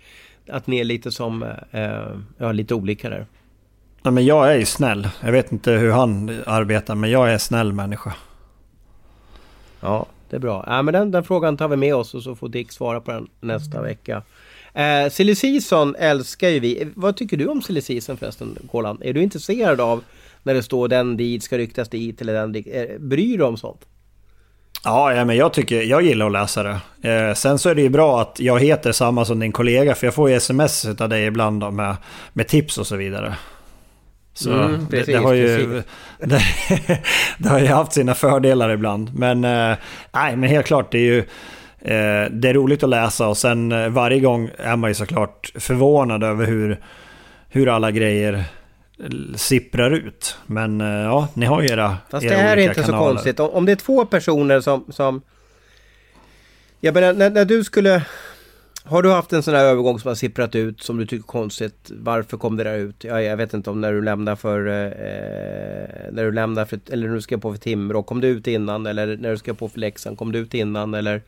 att ni är lite som... Eh, ja, lite olika där. Ja, men jag är ju snäll. Jag vet inte hur han arbetar, men jag är snäll människa. Ja, det är bra. Ja, men den, den frågan tar vi med oss och så får Dick svara på den nästa vecka. Eh, silly season älskar ju vi. Vad tycker du om silly season förresten, Kolan? Är du intresserad av när det står den dit ska ryktas dit eller den dit? Eh, bryr du dig om sånt? Ja, ja, men jag, tycker, jag gillar att läsa det. Eh, sen så är det ju bra att jag heter samma som din kollega, för jag får ju sms av dig ibland med, med tips och så vidare. Så mm, precis, det, det, har ju, [LAUGHS] det, det, har ju haft sina fördelar ibland. Men, eh, nej, men helt klart, det är ju eh, det är roligt att läsa och sen eh, varje gång är man ju såklart förvånad över hur, hur alla grejer sipprar ut. Men eh, ja, ni har ju era Fast era det här är inte kanaler. så konstigt. Om, om det är två personer som... som jag menar, när, när du skulle har du haft en sån här övergång som har sipprat ut som du tycker är konstigt? Varför kom det där ut? Ja, jag vet inte om när du lämnar för... Eh, när du lämnade för... Eller när du ska på för Timrå. Kom du ut innan? Eller när du ska på för Leksand. Kom du ut innan? Eller...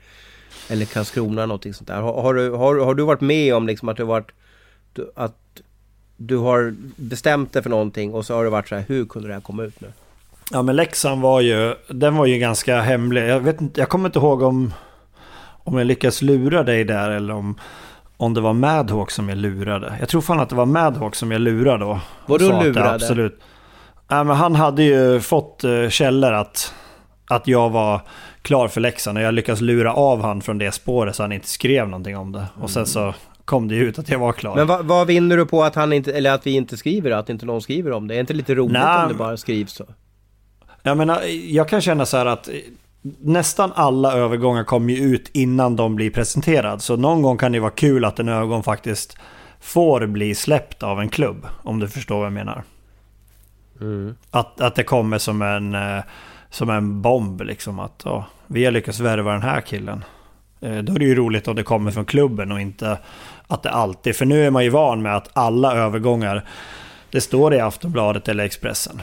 Eller Karlskrona någonting sånt där. Har, har, du, har, har du varit med om liksom att du varit... Att du har bestämt dig för någonting och så har det varit så här. Hur kunde det här komma ut nu? Ja men Leksand var ju... Den var ju ganska hemlig. Jag vet inte... Jag kommer inte ihåg om om jag lyckas lura dig där eller om, om det var Madhawk som jag lurade. Jag tror fan att det var Madhawk som jag lurade då. Vadå lurade? absolut. Ja, men han hade ju fått uh, källor att, att jag var klar för Leksand och jag lyckades lura av han från det spåret så han inte skrev någonting om det. Och sen så kom det ut att jag var klar. Men vad, vad vinner du på att, han inte, eller att vi inte skriver Att inte någon skriver om det? Är det inte lite roligt Nej, om det bara skrivs så? Jag menar, jag kan känna så här att nästan alla övergångar kommer ju ut innan de blir presenterade. Så någon gång kan det vara kul att en övergång faktiskt får bli släppt av en klubb. Om du förstår vad jag menar. Mm. Att, att det kommer som en, eh, som en bomb liksom. Att oh, vi har lyckats värva den här killen. Eh, då är det ju roligt om det kommer från klubben och inte att det alltid... För nu är man ju van med att alla övergångar, det står i Aftonbladet eller Expressen.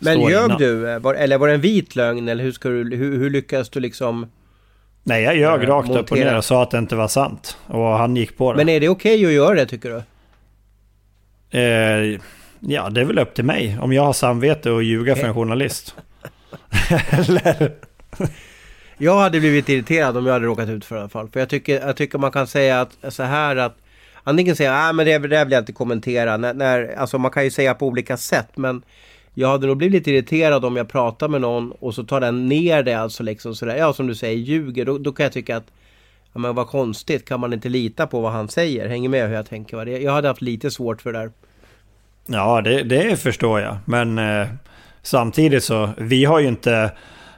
Men ljög du? Eller var det en vit lögn? Eller hur, ska du, hur, hur lyckas du liksom... Nej, jag ljög äh, rakt montera. upp och ner och sa att det inte var sant. Och han gick på det. Men är det okej okay att göra det tycker du? Eh, ja, det är väl upp till mig. Om jag har samvete att ljuga för en journalist. [LAUGHS] Eller? Jag hade blivit irriterad om jag hade råkat ut för det i alla fall. För jag tycker, jag tycker man kan säga att så här att Antingen säga att ah, det, det vill jag inte kommentera. När, när, alltså man kan ju säga på olika sätt men jag hade nog blivit lite irriterad om jag pratar med någon och så tar den ner det alltså liksom sådär. Ja som du säger ljuger. Då, då kan jag tycka att Ja men vad konstigt, kan man inte lita på vad han säger? Hänger med hur jag tänker va? Jag hade haft lite svårt för det där. Ja det, det förstår jag. Men eh, samtidigt så, vi har ju inte...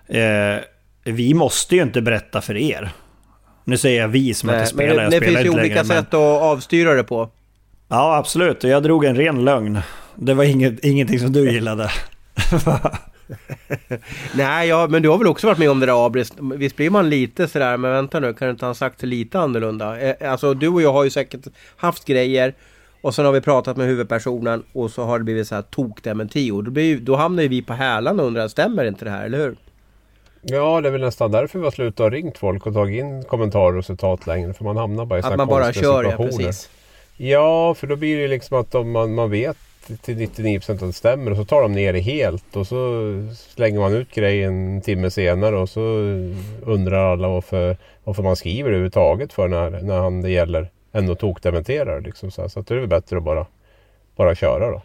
Eh, vi måste ju inte berätta för er. Nu säger jag vi som Nej, inte spelar, men det, det finns ju olika längre, sätt men... att avstyra det på. Ja absolut, jag drog en ren lögn. Det var inget, ingenting som du gillade. [LAUGHS] Nej, ja, men du har väl också varit med om det där Abris. Visst blir man lite sådär, men vänta nu, kan du inte ha sagt det lite annorlunda? Eh, alltså du och jag har ju säkert haft grejer och sen har vi pratat med huvudpersonen och så har det blivit så här tokdementi. Och då, blir, då hamnar ju vi på hälarna och undrar, stämmer inte det här, eller hur? Ja, det är väl nästan därför vi har slutat ha ringt folk och tagit in kommentarer och citat längre. För man hamnar bara i sådana konstiga situationer. Att man bara kör, ja precis. Ja, för då blir det liksom att om man, man vet till 99% att det stämmer och så tar de ner det helt och så slänger man ut grejen en timme senare och så undrar alla varför, varför man skriver överhuvudtaget för när, när han det gäller ändå tokdementerar. Liksom så, så att det är väl bättre att bara, bara köra då.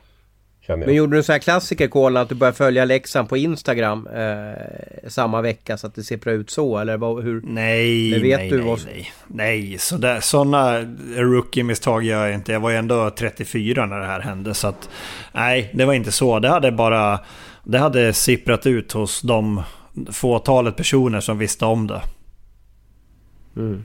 Men gjorde du en sån här klassiker Kolan att du började följa Leksand på Instagram eh, samma vecka så att det ser ut så? Eller vad, hur? Nej, det vet nej, du nej, vad... nej. Nej, sådär, sådana rookie-misstag gör jag inte. Jag var ju ändå 34 när det här hände. Så att, nej, det var inte så. Det hade bara... Det hade sipprat ut hos de fåtalet personer som visste om det. Mm.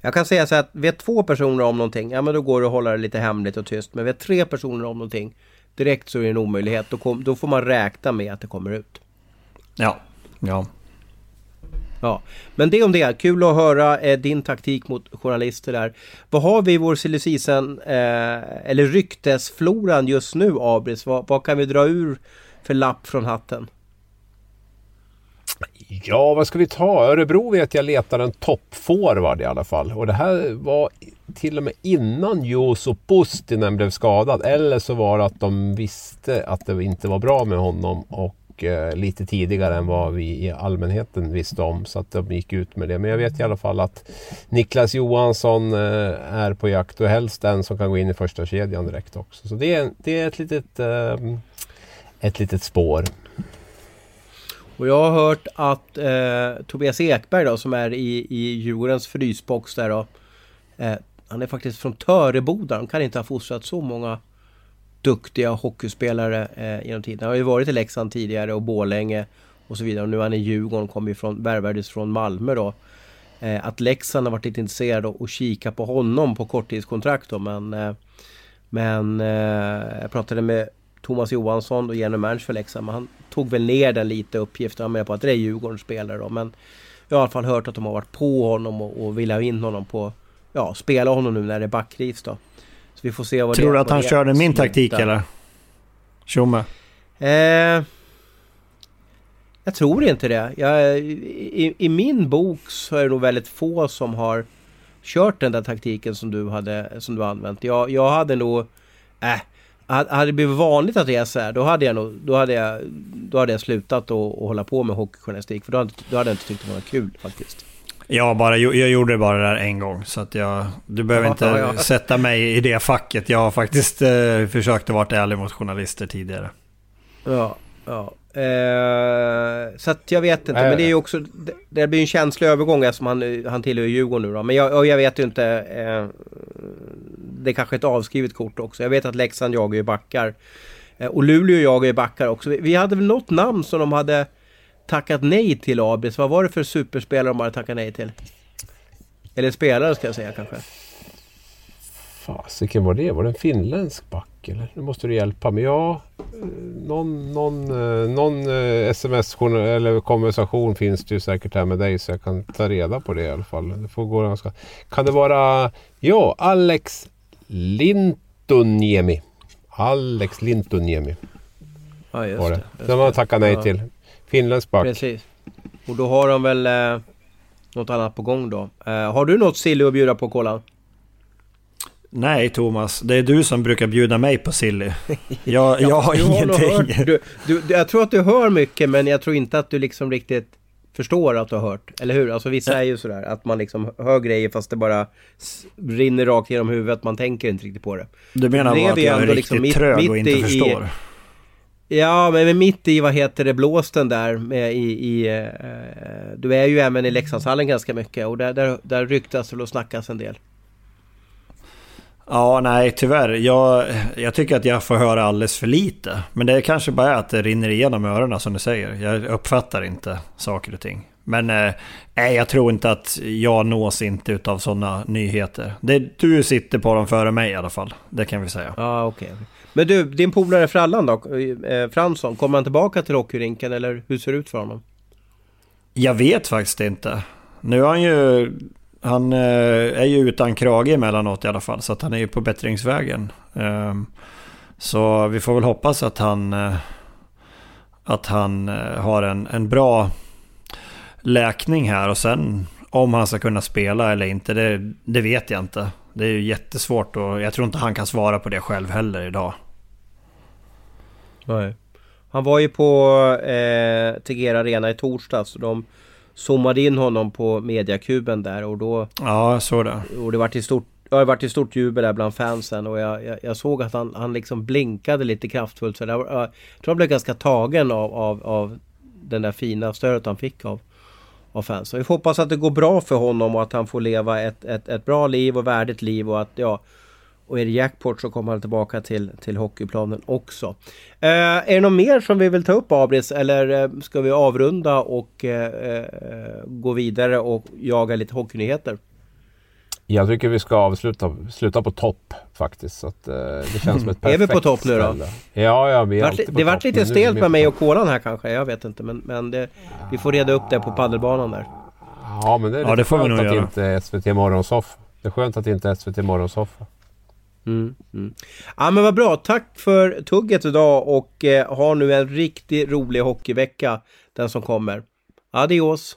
Jag kan säga så att vet två personer om någonting, ja men då går det att hålla det lite hemligt och tyst. Men vet tre personer om någonting, direkt så är det en omöjlighet. Då, kom, då får man räkna med att det kommer ut. Ja, ja. Ja, men det om det. Kul att höra eh, din taktik mot journalister där. Vad har vi i vår silly season, eh, eller ryktesfloran just nu, Abris? Vad, vad kan vi dra ur för lapp från hatten? Ja, vad ska vi ta? Örebro vet jag letar en toppforward i alla fall. Och det här var till och med innan Juuso Pustinen blev skadad. Eller så var det att de visste att det inte var bra med honom. Och eh, lite tidigare än vad vi i allmänheten visste om. Så att de gick ut med det. Men jag vet i alla fall att Niklas Johansson eh, är på jakt och helst den som kan gå in i första kedjan direkt också. Så det är, det är ett litet, eh, ett litet spår. Och jag har hört att eh, Tobias Ekberg då som är i, i Djurgårdens frysbox där då. Eh, han är faktiskt från Töreboda. De kan inte ha fostrat så många duktiga hockeyspelare eh, genom tiden. Han har ju varit i Leksand tidigare och Bålänge och så vidare. Och nu är han i Djurgården, kommer ju från, värvades från Malmö då. Eh, att Leksand har varit lite intresserade och kika på honom på korttidskontrakt då men eh, Men eh, jag pratade med Thomas Johansson och Jenny manager för Leksand. Men han tog väl ner den lite uppgiften. Han menar på att det är Djurgårdens spelare då. Men jag har i alla fall hört att de har varit på honom och, och vill ha in honom på... Ja, spela honom nu när det är backkris då. Så vi får se vad Tror du att han körde min taktik eller? Tjomme? Eh, jag tror inte det. Jag, i, I min bok så är det nog väldigt få som har kört den där taktiken som du hade som du använt. Jag, jag hade nog... Äh, hade det blivit vanligt att det är så här, då hade jag, nog, då hade jag, då hade jag slutat att hålla på med hockeyjournalistik. För då hade, då hade jag inte tyckt det var kul faktiskt. Ja, bara, jag gjorde bara det där en gång. Så att jag, du behöver Ja, inte ja, ja. sätta mig i det facket. Jag har faktiskt eh, försökt att vara ärlig mot journalister tidigare. Ja, ja. Eh, så att jag vet inte, Nej, men det är ju också... Det, det blir en känslig övergång eftersom han, han tillhör ju Djurgården nu då. Men jag, jag vet ju inte... Eh, det är kanske ett avskrivet kort också. Jag vet att Leksand jagar ju backar. Eh, och Luleå jagar ju backar också. Vi, vi hade väl något namn som de hade tackat nej till Abris. Vad var det för superspelare de hade tackat nej till? Eller spelare ska jag säga kanske. Fasiken var det? Var det en finländsk back eller? Nu måste du hjälpa mig. Ja, eh, någon, någon, eh, någon eh, sms eller konversation finns det ju säkert här med dig så jag kan ta reda på det i alla fall. Det får gå ganska... Kan det vara... Ja, Alex Lintuniemi. Alex Lintuniemi Ja, just var det. det. just Den har man tackat nej Ja. till. Finländsk back. Precis. Och då har de väl eh, något annat på gång då. Eh, har du något silly att bjuda på Kolan? Nej, Thomas. Det är du som brukar bjuda mig på silly. Jag, [LAUGHS] jag har ingenting. hört, du, du, jag tror att du hör mycket men jag tror inte att du liksom riktigt förstår att du har hört. Eller hur? Alltså vissa är ju sådär att man liksom hör grejer fast det bara rinner rakt genom huvudet. Man tänker inte riktigt på det. Du menar bara att jag är ändå riktigt liksom trög mitt och inte i- förstår? Ja, men mitt i vad heter det blåsten där med i... i eh, du är ju även i Leksandshallen ganska mycket och där, där, där ryktas det och snackas en del. Ja, nej tyvärr. Jag, jag tycker att jag får höra alldeles för lite. Men det är kanske bara är att det rinner igenom öronen som du säger. Jag uppfattar inte saker och ting. Men eh, jag tror inte att jag nås inte utav sådana nyheter. Det, du sitter på dem före mig i alla fall. Det kan vi säga. Ja, okej. Men du, din polare Frallan då? Eh, Fransson, kommer han tillbaka till hockeyrinken eller hur ser det ut för honom? Jag vet faktiskt inte. Nu är han ju... Han eh, är ju utan krage emellanåt i alla fall. Så att han är ju på bättringsvägen. Ehm, Så vi får väl hoppas att han... eh, Att han har en, en bra läkning här. Och sen om han ska kunna spela eller inte, det, det vet jag inte. Det är ju jättesvårt och jag tror inte han kan svara på det själv heller idag. Nej. Han var ju på eh, Tegera Arena i torsdags och de zoomade in honom på mediakuben där och då... Ja, jag såg det. Och det vart ett stort... Ja, det varit ett stort jubel där bland fansen och jag, jag, jag såg att han, han liksom blinkade lite kraftfullt. Så var, jag tror han blev ganska tagen av, av, av den där fina stödet han fick av, av fans. Så vi får hoppas att det går bra för honom och att han får leva ett, ett, ett bra liv och värdigt liv och att ja... Och är det jackpot så kommer han tillbaka till, till hockeyplanen också. Eh, är det något mer som vi vill ta upp Abris eller eh, ska vi avrunda och eh, eh, gå vidare och jaga lite hockeynyheter? Jag tycker vi ska avsluta sluta på topp faktiskt. Så att, eh, det känns som ett [LAUGHS] Är vi perfekt på topp nu då? ställe. Ja, ja, vi är vart, alltid på det vart lite stelt med på mig och kolan här kanske, jag vet inte. Men, men det, vi får reda upp det på paddelbanan där. Ja, men det är Ja, det får vi skönt nog att göra. inte SVT Morgonsoffa. Det är skönt att det inte är SVT Morgonsoffa. Mm, mm. Ja men vad bra, tack för tugget idag och eh, ha nu en riktigt rolig hockeyvecka den som kommer. Adios!